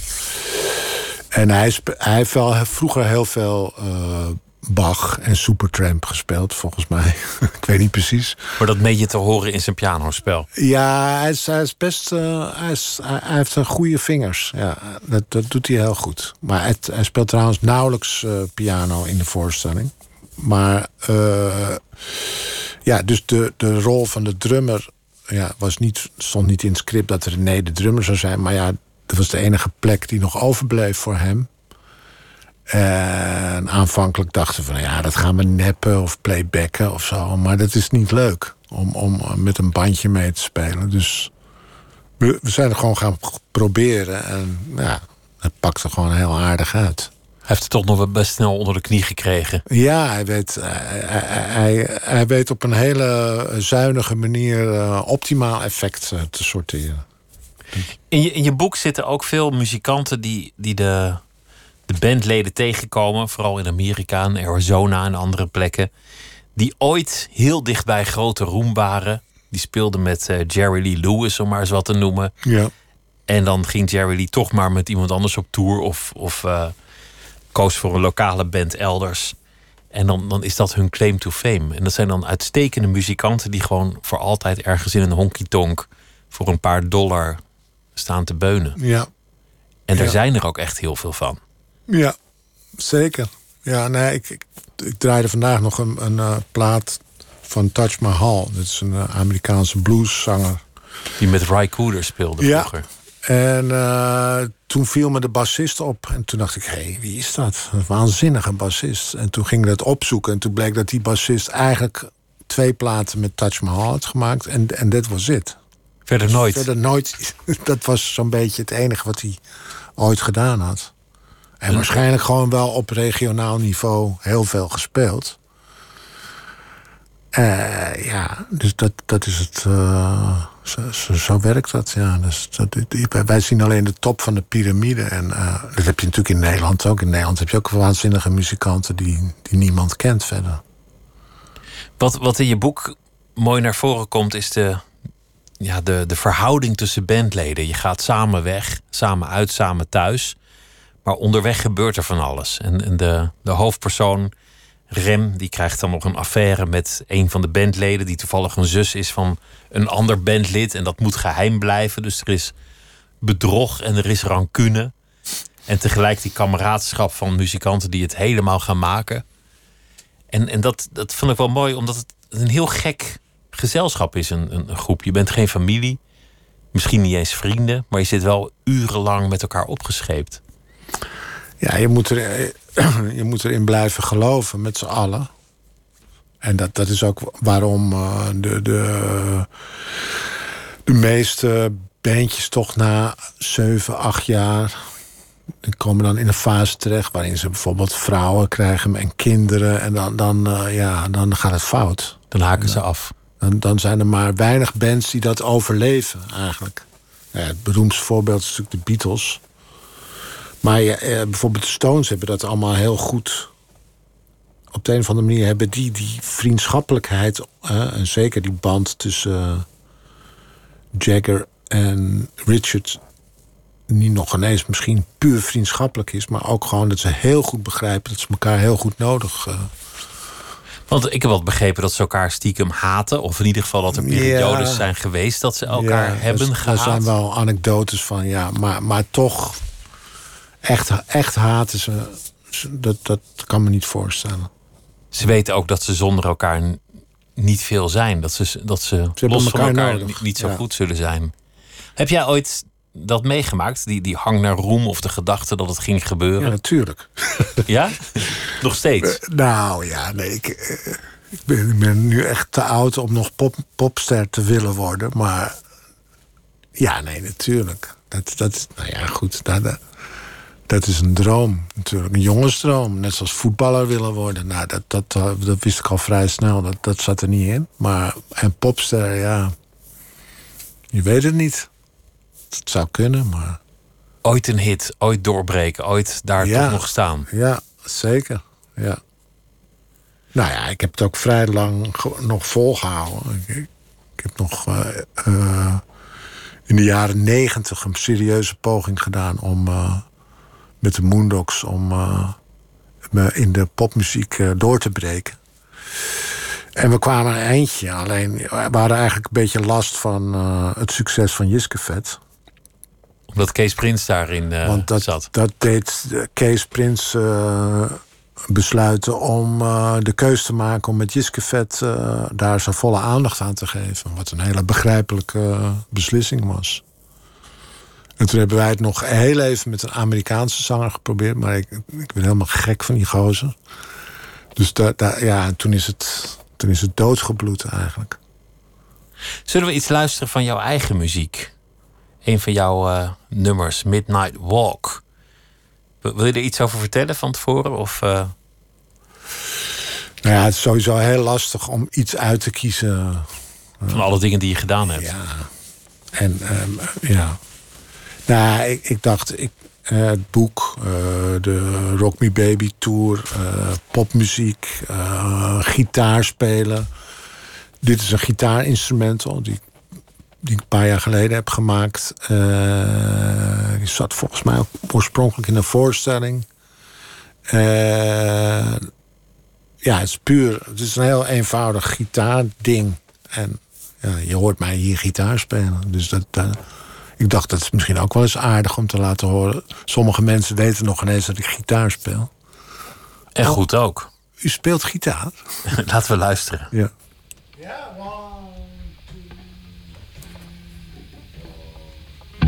En hij, spe- hij heeft wel vroeger heel veel eh, Bach en Supertramp gespeeld, volgens mij. Ik weet niet precies. Maar dat meet je te horen in zijn pianospel. Ja, hij is, hij is best. eh, hij, is, hij, hij heeft een goede vingers. Ja, dat, dat doet hij heel goed. Maar het, hij speelt trouwens nauwelijks piano in de voorstelling. Maar eh, ja, dus de, de rol van de drummer ja, was niet, stond niet in het script dat René de drummer zou zijn. Maar ja, dat was de enige plek die nog overbleef voor hem. En aanvankelijk dachten we van ja, dat gaan we neppen of playbacken of zo. Maar dat is niet leuk om, om met een bandje mee te spelen. Dus we, we zijn er gewoon gaan proberen. En ja, het pakte gewoon heel aardig uit. Hij heeft het toch nog wel best snel onder de knie gekregen. Ja, hij weet, hij, hij, hij, hij weet op een hele zuinige manier eh, optimaal effect eh, te sorteren. In je, in je boek zitten ook veel muzikanten die, die de, de bandleden tegenkomen. Vooral in Amerika en Arizona en andere plekken. Die ooit heel dicht bij grote roem waren. Die speelden met eh, Jerry Lee Lewis, om maar eens wat te noemen. Ja. En dan ging Jerry Lee toch maar met iemand anders op tour of, of koos voor een lokale band elders. En dan, dan is dat hun claim to fame. En dat zijn dan uitstekende muzikanten die gewoon voor altijd ergens in een honky-tonk voor een paar dollar staan te beunen. Ja. En er Ja. zijn er ook echt heel veel van. Ja, zeker. Ja, nee, ik, ik, ik draaide vandaag nog een, een eh, plaat van Touch Mahal. Dat is een eh, Amerikaanse blueszanger. Die met Ry Cooder speelde Ja. vroeger. En eh, toen viel me de bassist op. En toen dacht ik, hé, hey, wie is dat? Een waanzinnige bassist. En toen ging ik dat opzoeken. En toen bleek dat die bassist eigenlijk twee platen met Touch Mahal had gemaakt. En, en dit was het. Verder nooit. Verder nooit. Dat was zo'n beetje het enige wat hij ooit gedaan had. En waarschijnlijk gewoon wel op regionaal niveau heel veel gespeeld. Eh, ja, dus dat, dat is het. eh, zo, zo, werkt dat, ja. Dus wij zien alleen de top van de piramide. En eh, dat heb je natuurlijk in Nederland ook. In Nederland heb je ook waanzinnige muzikanten die, die niemand kent verder. Wat, wat in je boek mooi naar voren komt, is de, ja, de, de verhouding tussen bandleden. Je gaat samen weg, samen uit, samen thuis. Maar onderweg gebeurt er van alles. En, en de, de hoofdpersoon, Rem, die krijgt dan nog een affaire met een van de bandleden, die toevallig een zus is van een ander bandlid. En dat moet geheim blijven. Dus er is bedrog en er is rancune. En tegelijk die kameraadschap van muzikanten die het helemaal gaan maken. En, en dat, dat vond ik wel mooi, omdat het een heel gek gezelschap is, een, een, groep. Je bent geen familie, misschien niet eens vrienden, maar je zit wel urenlang met elkaar opgescheept. Ja, je moet, er, je moet erin blijven geloven met z'n allen. En dat, dat is ook waarom uh, de, de, de meeste bandjes toch na zeven, acht jaar... Die komen dan in een fase terecht waarin ze bijvoorbeeld vrouwen krijgen en kinderen. En dan, dan, uh, ja, dan gaat het fout. Dan haken ze af. Dan, dan zijn er maar weinig bands die dat overleven eigenlijk. Ja, het beroemdste voorbeeld is natuurlijk de Beatles. Maar eh, bijvoorbeeld de Stones hebben dat allemaal heel goed. Op de een of andere manier hebben die die vriendschappelijkheid... Uh, en zeker die band tussen uh, Jagger en Richard... niet nog ineens misschien puur vriendschappelijk is... maar ook gewoon dat ze heel goed begrijpen... dat ze elkaar heel goed nodig uh, want ik heb wel begrepen dat ze elkaar stiekem haten. Of in ieder geval dat er periodes ja. zijn geweest dat ze elkaar ja, hebben er, gehaat. Er zijn wel anekdotes van, ja. Maar, maar toch, echt, echt haten ze. Dat, dat kan me niet voorstellen. Ze weten ook dat ze zonder elkaar niet veel zijn. Dat ze, dat ze, ze los elkaar van elkaar nodig. niet, zo ja. goed zullen zijn. Heb jij ooit dat meegemaakt? Die, die hang naar roem of de gedachte dat het ging gebeuren? Ja, natuurlijk. Ja? Nog steeds? Uh, nou ja, nee. Ik, uh, ik, ben, ik, ben, nu echt te oud om nog pop, popster te willen worden. Maar ja, nee, natuurlijk. Dat, dat, nou ja, goed. Dat, dat is een droom natuurlijk. Een jongensdroom. Net zoals voetballer willen worden. Nou, dat, dat, dat wist ik al vrij snel. Dat, dat zat er niet in. Maar en popster, ja. Je weet het niet. Het zou kunnen, maar... Ooit een hit, ooit doorbreken, ooit daar ja, toch nog staan. Ja, zeker. Ja. Nou ja, ik heb het ook vrij lang nog volgehouden. Ik, ik heb nog uh, uh, in de jaren negentig een serieuze poging gedaan om uh, met de Moondogs om me in de popmuziek door te breken. En we kwamen een eindje. Alleen we hadden eigenlijk een beetje last van het succes van Jiskevet omdat Kees Prins daarin uh, Want dat, zat. dat deed Kees Prins uh, besluiten om uh, de keus te maken om met Jiskevet daar zijn volle aandacht aan te geven. Wat een hele begrijpelijke beslissing was. En toen hebben wij het nog heel even met een Amerikaanse zanger geprobeerd, maar ik, ik ben helemaal gek van die gozer. Dus da, da, ja, toen is, het, toen is het doodgebloed eigenlijk. Zullen we iets luisteren van jouw eigen muziek? een van jouw uh, nummers, Midnight Walk. Wil je er iets over vertellen van tevoren? Of, uh... Nou ja, het is sowieso heel lastig om iets uit te kiezen. Van alle dingen die je gedaan hebt. Ja. En um, ja. Nou, ik, dacht, ik, uh, het boek, de Rock Me Baby Tour, popmuziek, gitaar spelen. Dit is een gitaarinstrumental die die ik een paar jaar geleden heb gemaakt. Die zat volgens mij oorspronkelijk in een voorstelling. Ja, het is puur. Het is een heel eenvoudig gitaarding. En ja, je hoort mij hier gitaar spelen. Dus dat, ik dacht dat is misschien ook wel eens aardig om te laten horen. Sommige mensen weten nog ineens dat ik gitaar speel. En goed ook. U speelt gitaar? Laten we luisteren. Ja. Ja, one,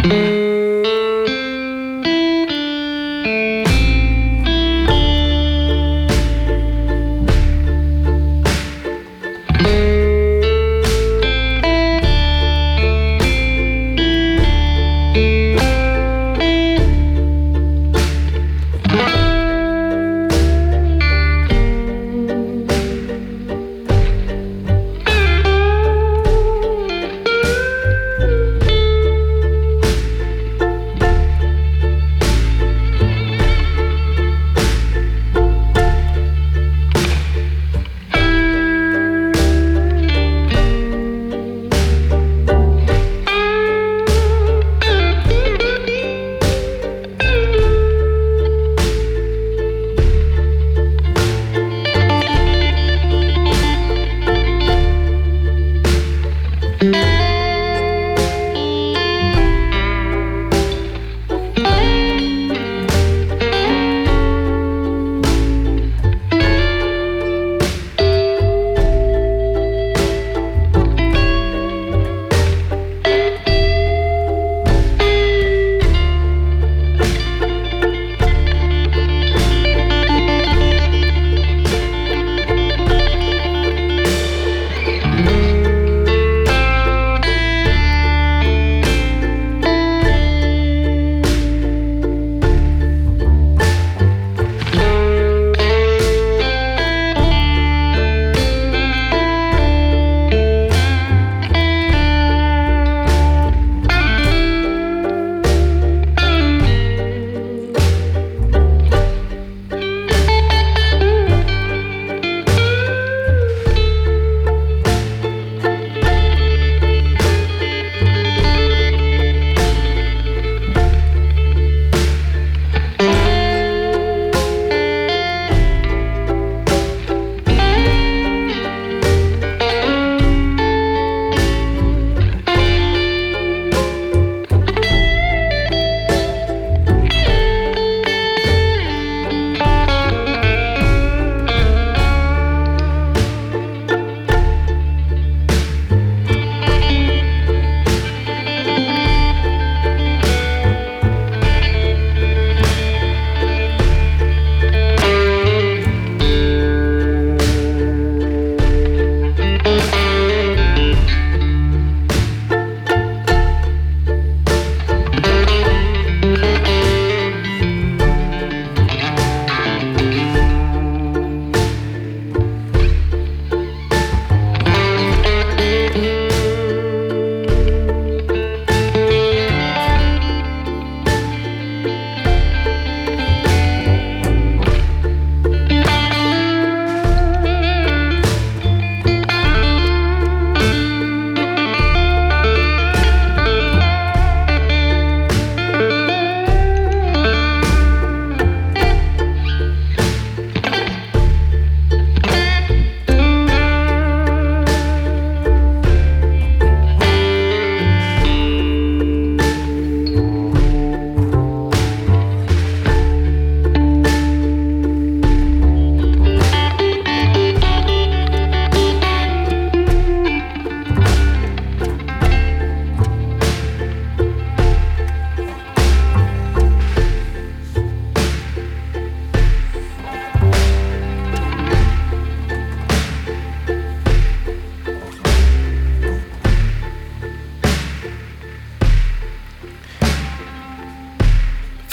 two,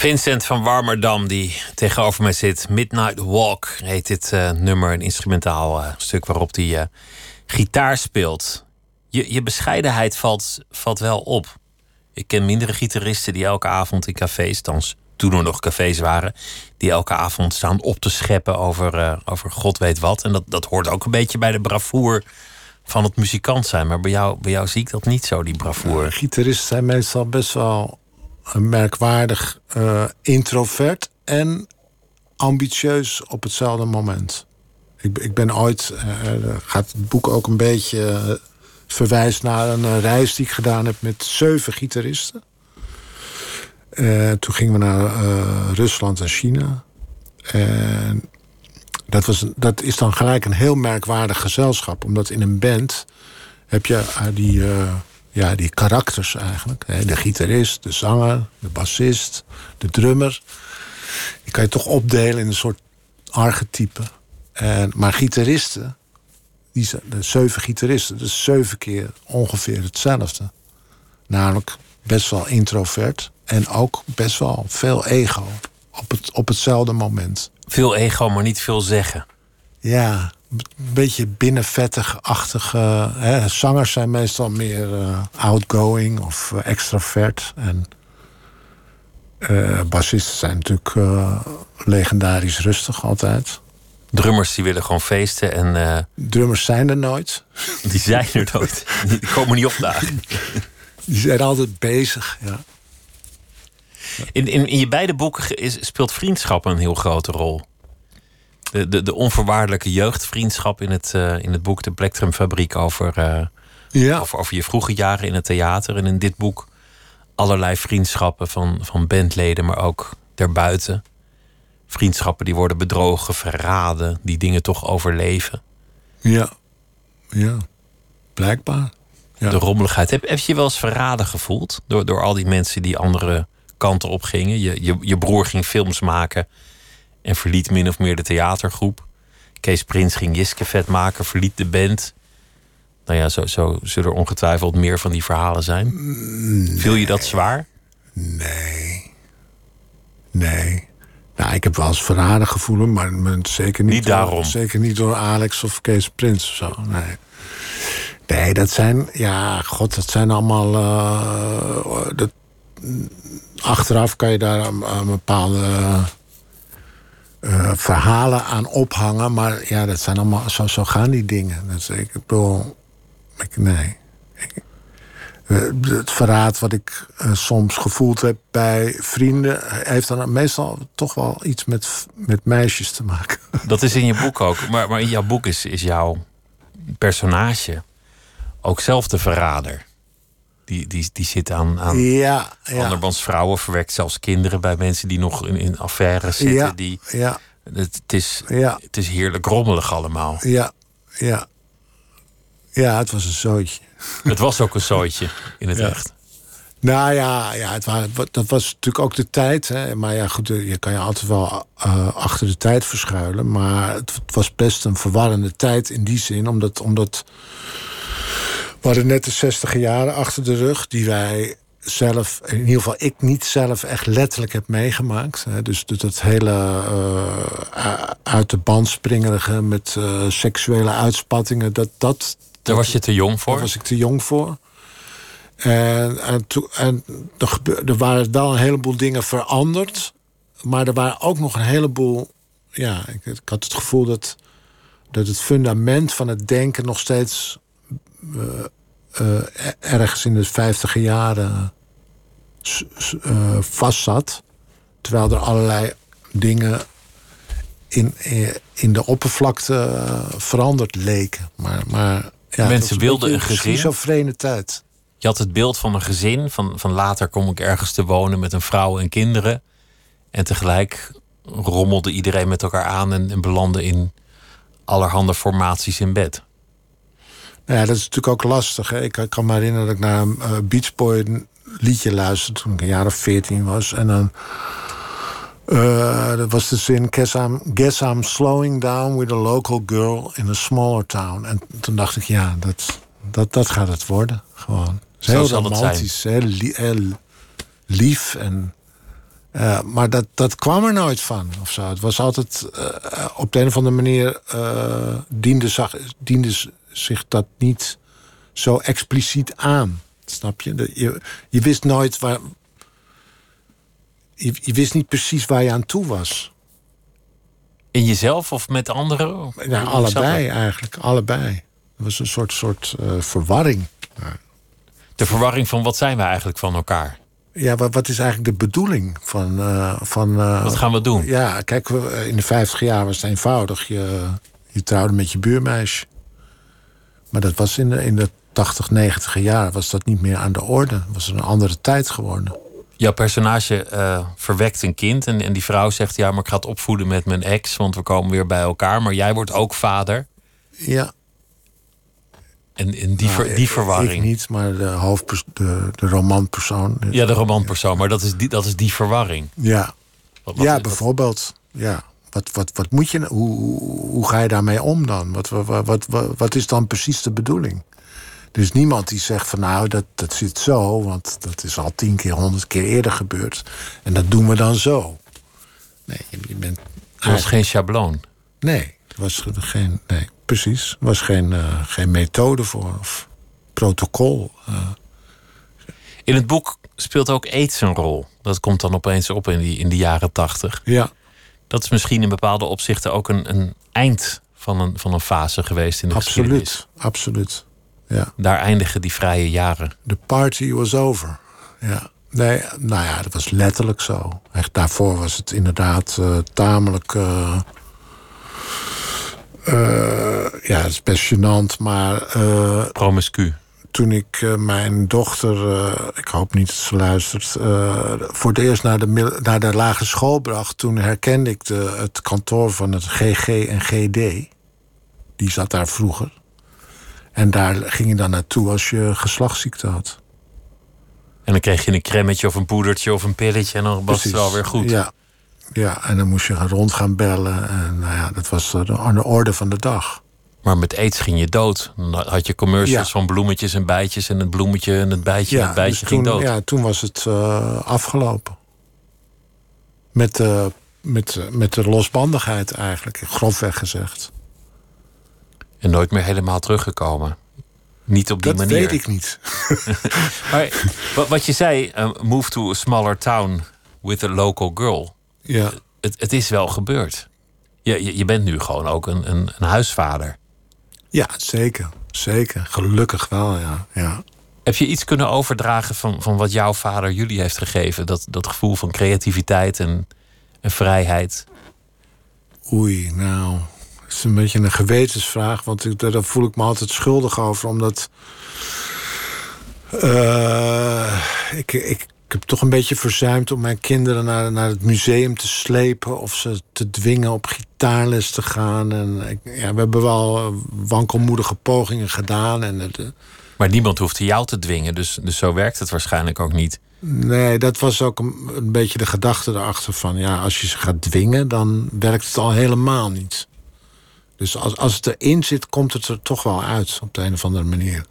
Vincent van Warmerdam, die tegenover mij zit. Midnight Walk heet dit uh, nummer. Een instrumentaal uh, stuk waarop hij uh, gitaar speelt. Je, je bescheidenheid valt, valt wel op. Ik ken mindere gitaristen die elke avond in cafés, thans toen er nog cafés waren, die elke avond staan op te scheppen over, over god weet wat. En dat, dat hoort ook een beetje bij de bravoer van het muzikant zijn. Maar bij jou, bij jou zie ik dat niet zo, die bravoure. Gitaristen zijn meestal best wel merkwaardig eh, introvert en ambitieus op hetzelfde moment. Ik, ik ben ooit, uh, gaat het boek ook een beetje verwijst naar een reis die ik gedaan heb met zeven gitaristen. toen gingen we naar Rusland en China. En dat, was, dat is dan gelijk een heel merkwaardig gezelschap. Omdat in een band heb je die, ja, die karakters eigenlijk. De gitarist, de zanger, de bassist, de drummer. Die kan je toch opdelen in een soort archetype. En, maar gitaristen, die zijn, de zeven gitaristen, dus zeven keer ongeveer hetzelfde. Namelijk best wel introvert en ook best wel veel ego op, het, op hetzelfde moment. Veel ego, maar niet veel zeggen. Ja, een beetje binnenvettig-achtige. Hè. Zangers zijn meestal meer uh, outgoing of uh, extravert. En uh, bassisten zijn natuurlijk legendarisch rustig altijd. Drummers die willen gewoon feesten en... Drummers zijn er nooit. Die zijn er nooit. Die komen niet opdagen. Die zijn altijd bezig, ja. In, in, in je beide boeken is, speelt vriendschap een heel grote rol de, de, de onvoorwaardelijke jeugdvriendschap in het, uh, in het boek De Plektrumfabriek over, uh, ja. over, over je vroege jaren in het theater. En in dit boek allerlei vriendschappen van, van bandleden, maar ook daarbuiten. Vriendschappen die worden bedrogen, verraden, die dingen toch overleven. Ja, ja, blijkbaar. Ja. De rommeligheid. Heb, heb je je wel eens verraden gevoeld door, door al die mensen die andere kanten op gingen? Je, je, je broer ging films maken en verliet min of meer de theatergroep. Kees Prins ging Jiske vet maken, verliet de band. Nou ja, zo, zo zullen er ongetwijfeld meer van die verhalen zijn. Nee. Viel je dat zwaar? Nee. Nee. Nou, ik heb wel eens verraden gevoelen, maar, zeker niet, niet daarom. Door, zeker niet door Alex of Kees Prins of zo. Nee. Nee, dat zijn, ja, god, dat zijn allemaal. Uh, dat, achteraf kan je daar een, een bepaalde uh, verhalen aan ophangen. Maar ja, dat zijn allemaal, zo, zo gaan die dingen. Is, ik bedoel, ik, nee. Het verraad wat ik uh, soms gevoeld heb bij vrienden... heeft dan meestal toch wel iets met, met meisjes te maken. Dat is in je boek ook. Maar, maar in jouw boek is, is jouw personage ook zelf de verrader. Die, die, die zit aan, aan ja, ja. andermans vrouwen, verwekt zelfs kinderen bij mensen die nog in, in affaires zitten. Ja, die, ja. Het, het, is, ja. het is heerlijk rommelig allemaal. Ja, ja. Ja, het was een zootje. Het was ook een zootje in het ja. echt. Nou ja, ja het was, dat was natuurlijk ook de tijd. Hè. Maar ja, goed, je kan je altijd wel uh, achter de tijd verschuilen. Maar het, het, was best een verwarrende tijd in die zin, omdat. omdat we hadden net de 60 jaren achter de rug, die wij zelf, in ieder geval ik niet zelf echt letterlijk heb meegemaakt. Dus dat hele uh, uit de band springerige met uh, seksuele uitspattingen, dat, dat. Daar was je te jong voor? Daar was ik te jong voor. En, en, to, en er, gebeurde, er waren wel een heleboel dingen veranderd. Maar er waren ook nog een heleboel. Ja, ik, ik had het gevoel dat, dat het fundament van het denken nog steeds uh, uh, ergens in de vijftiger jaren uh, vastzat. Terwijl er allerlei dingen in, in de oppervlakte veranderd leken. Maar, maar ja, mensen wilden een gezin. Vreemde tijd. Je had het beeld van een gezin. Van, van later kom ik ergens te wonen met een vrouw en kinderen. En tegelijk rommelde iedereen met elkaar aan en, en belandde in allerhande formaties in bed. Nou ja, dat is natuurlijk ook lastig. Hè? Ik kan me herinneren dat ik naar een uh, Beach Boy liedje luisterde toen ik een jaar of veertien was. En dan. Uh, dat was de zin: guess I'm, guess I'm slowing down with a local girl in a smaller town. En toen dacht ik, ja, dat, dat, dat gaat het worden. Gewoon. Het heel romantisch, heel, heel, lief. En, uh, maar dat, dat kwam er nooit van. Of zo. Het was altijd uh, op de een of andere manier diende, zag, diende zich dat niet zo expliciet aan. Snap je? Je, je wist nooit waar. Je, je, wist niet precies waar je aan toe was. In jezelf of met anderen? Ja, allebei eigenlijk. Allebei. Het was een soort, soort eh, verwarring. De verwarring van wat zijn we eigenlijk van elkaar? Ja, wat, wat is eigenlijk de bedoeling van... eh, van eh, Wat gaan we doen? Ja, kijk, in de 50 jaar was het eenvoudig. Je, je trouwde met je buurmeisje. Maar dat was in de, in de 80, 90 jaar was dat niet meer aan de orde. Het was een andere tijd geworden. Jouw personage eh, verwekt een kind en, en die vrouw zegt: Ja, maar ik ga het opvoeden met mijn ex, want we komen weer bij elkaar. Maar jij wordt ook vader. Ja, En in die, nou, ver- die ik- verwarring. Ik niet, maar de hoofdpers de, de romanpersoon. Ja, de romanpersoon, maar dat is die, dat is die verwarring. Ja, Wat- wat- ja bijvoorbeeld. Ja. Wat, wat, wat moet je, hoe, hoe, ga je daarmee om dan? Wat, wat, wat, wat, is dan precies de bedoeling? Er is niemand die zegt van nou, dat, dat zit zo, want dat is al tien keer, honderd keer eerder gebeurd. En dat doen we dan zo. Nee, je, bent. Er was geen schabloon. Nee, er was geen. Nee, precies. Er was geen, eh, geen methode voor of protocol. eh. In het boek speelt ook aids een rol. Dat komt dan opeens op in, die, in de jaren tachtig. ja, Dat is misschien in bepaalde opzichten ook een, een eind van een, van een fase geweest in de geschiedenis. absoluut. Absoluut. Ja. Daar eindigen die vrije jaren. The party was over. Ja. Nee, nou ja, dat was letterlijk zo. Echt, daarvoor was het inderdaad eh, tamelijk. eh, ja, het is best gênant, maar Promiscu. Toen ik eh, mijn dochter, eh, ik hoop niet dat ze luistert, eh, voor het eerst naar de, naar de lagere school bracht, toen herkende ik de, het kantoor van het GG en GD. Die zat daar vroeger. En daar ging je dan naartoe als je geslachtsziekte had. En dan kreeg je een cremmetje of een poedertje of een pilletje en dan was Precies. het wel weer goed. Ja. ja, en dan moest je rond gaan bellen. En nou ja, dat was de orde van de dag. Maar met aids ging je dood. Dan had je commercials Ja. van bloemetjes en bijtjes en het bloemetje en het bijtje en het bijtje dus ging toen, dood. ja, toen was het eh, afgelopen. Met, de met, eh, met de losbandigheid eigenlijk, grofweg gezegd. En nooit meer helemaal teruggekomen. Niet op die Dat manier. weet ik niet. Maar wat, wat je zei, eh, move to a smaller town with a local girl. Ja, Het, het is wel gebeurd. Je, je, je bent nu gewoon ook een, een, een huisvader. Ja zeker. Zeker. Gelukkig wel, ja. ja. Heb je iets kunnen overdragen van, van wat jouw vader jullie heeft gegeven? Dat, dat gevoel van creativiteit en, en vrijheid. Oei, nou. Het is een beetje een gewetensvraag, want ik, daar voel ik me altijd schuldig over, omdat. eh, ik, ik heb toch een beetje verzuimd om mijn kinderen naar, naar het museum te slepen of ze te dwingen op gitaarles te gaan. En ik, ja, we hebben wel eh, wankelmoedige pogingen gedaan. En het, eh, Maar niemand hoefde jou te dwingen, dus, dus zo werkt het waarschijnlijk ook niet. Nee, dat was ook een, een beetje de gedachte erachter van... ja, als je ze gaat dwingen, dan werkt het al helemaal niet. Dus als, als het erin zit, komt het er toch wel uit op de een of andere manier.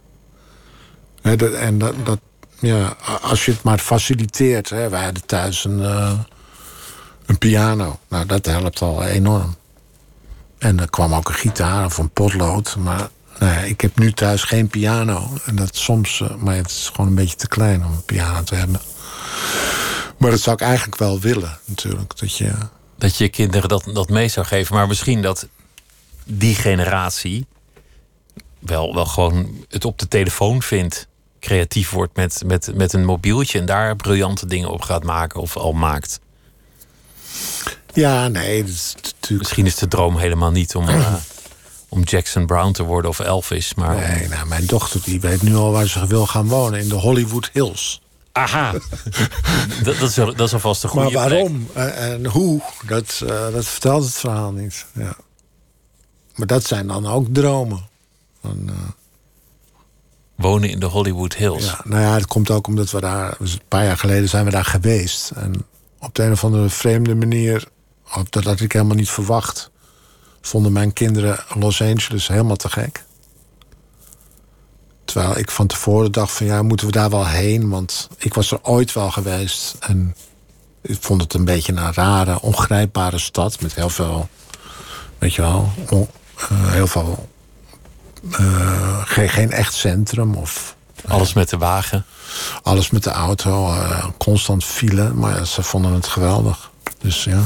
Dat, en dat, dat, ja, als je het maar faciliteert... Hè, wij hadden thuis een, eh, een piano. Nou, dat helpt al enorm. En er kwam ook een gitaar of een potlood. Maar nee, ik heb nu thuis geen piano. En dat soms, eh, maar het is gewoon een beetje te klein om een piano te hebben. Maar dat zou ik eigenlijk wel willen, natuurlijk. Dat je, Dat je kinderen dat, dat mee zou geven. Maar misschien dat die generatie wel, wel gewoon het op de telefoon vindt. Creatief wordt met, met, met een mobieltje en daar briljante dingen op gaat maken of al maakt. ja, nee, dat is natuurlijk. Misschien is de droom helemaal niet om, eh, om Jackson Brown te worden of Elvis. Maar om- Nee, nou, mijn dochter die weet nu al waar ze wil gaan wonen, in de Hollywood Hills. aha, dat, dat, is, dat is alvast een goede maar waarom en, en hoe, dat, eh, dat vertelt het verhaal niet. Ja. Maar dat zijn dan ook dromen. Van, eh, Wonen in de Hollywood Hills. Ja, nou ja, het komt ook omdat we daar... Een paar jaar geleden zijn we daar geweest. En op de een of andere vreemde manier... of dat had ik helemaal niet verwacht... vonden mijn kinderen Los Angeles helemaal te gek. Terwijl ik van tevoren dacht van... ja, moeten we daar wel heen? Want ik was er ooit wel geweest. En ik vond het een beetje een rare, ongrijpbare stad... met heel veel, weet je wel... eh, heel veel... eh, geen, geen echt centrum of Alles met de wagen. alles met de auto, eh, constant file. Maar ja, ze vonden het geweldig. Dus ja.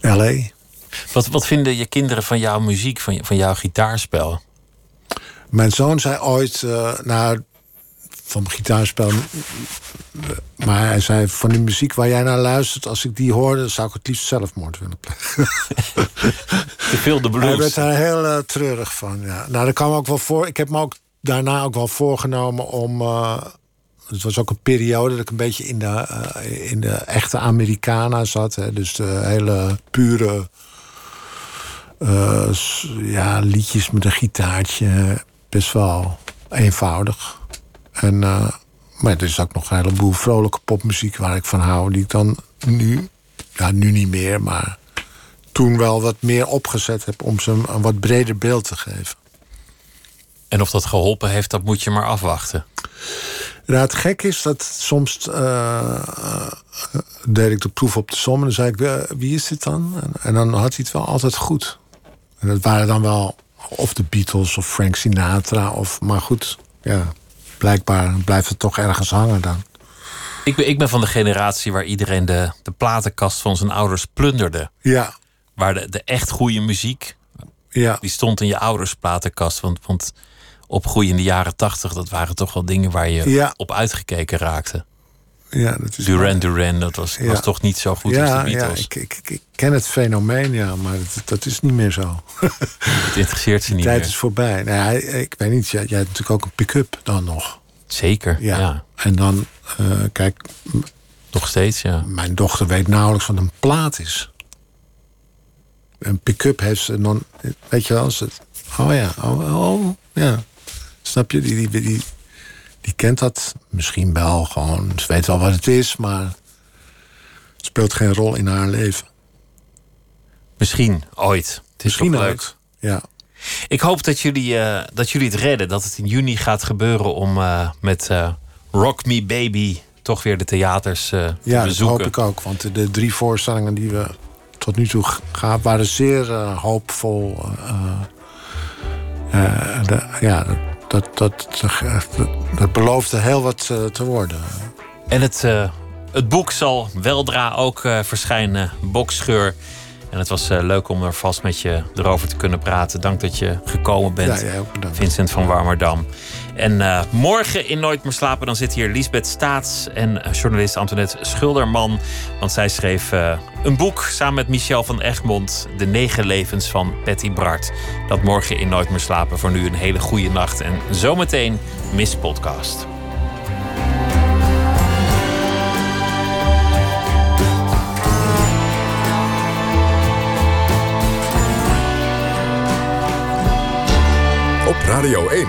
L.A. Wat, wat vinden je kinderen van jouw muziek, van, van jouw gitaarspel? Mijn zoon zei ooit, uh, nou, van gitaarspel. Maar hij zei, van die muziek waar jij naar luistert... als ik die hoorde, zou ik het liefst zelfmoord willen plegen. Te veel de blues. Hij werd daar heel uh, treurig van, ja. Nou, dat kwam ook wel voor. Ik heb me ook daarna ook wel voorgenomen om... Uh, het was ook een periode dat ik een beetje in de, uh, in de echte Americana zat. Hè, dus de hele pure ja, liedjes met een gitaartje. Best wel eenvoudig. En, uh, maar er is ook nog een heleboel vrolijke popmuziek waar ik van hou. Die ik dan nu, ja, nu niet meer, maar toen wel wat meer opgezet heb om ze een, wat breder beeld te geven. En of dat geholpen heeft, dat moet je maar afwachten. Ja, het gek is dat soms uh, deed ik de proef op de som en dan zei ik, wie is dit dan? En, en, dan had hij het wel altijd goed. En dat waren dan wel of de Beatles of Frank Sinatra of, maar goed, ja blijkbaar blijft het toch ergens hangen dan. Ik ben, ik ben van de generatie waar iedereen de, de platenkast van zijn ouders plunderde. Ja. Waar de, de echt goede muziek, ja. die stond in je ouders platenkast. Want, want opgroeien in de jaren tachtig, dat waren toch wel dingen waar je ja. op uitgekeken raakte. Ja, dat is Duran Duran, dat was, was toch niet zo goed ja, als de Beatles. Ja, ik, ik, ik, ken het fenomeen, ja, maar dat, dat is niet meer zo. het interesseert ze niet De tijd meer. is voorbij. Nee, ik weet niet, jij, jij hebt natuurlijk ook een pick-up dan nog. Zeker, ja. ja. En dan, uh, kijk... Nog steeds, ja. Mijn dochter weet nauwelijks wat een plaat is. Een pick-up heeft ze dan... Weet je wel, als het... Oh ja, oh, oh ja. Snap je? Die, die, die, die kent dat misschien wel gewoon. Ze weet wel wat het is, maar het speelt geen rol in haar leven. Misschien ooit. Het is misschien leuk. Ja. Ik hoop dat jullie, uh, dat jullie het redden. Dat het in juni gaat gebeuren om uh, met uh, Rock Me Baby toch weer de theaters te ja, bezoeken. dat hoop ik ook. Want de, drie voorstellingen die we tot nu toe gaan, waren zeer hoopvol. de, ja, dat, dat, dat, dat beloofde heel wat uh, te worden. En het, uh, het boek zal weldra ook uh, verschijnen, Bokscheur. En het was leuk om er vast met je erover te kunnen praten. Dank dat je gekomen bent, ja, Vincent van Warmerdam. En morgen in Nooit meer slapen, dan zit hier Lisbeth Staats en journalist Antoinette Schulderman. Want zij schreef een boek samen met Michel van Egmond, De Negen Levens van Patty Bart. Dat morgen in Nooit meer slapen. Voor nu een hele goede nacht. En zometeen Miss Podcast. Op Radio 1,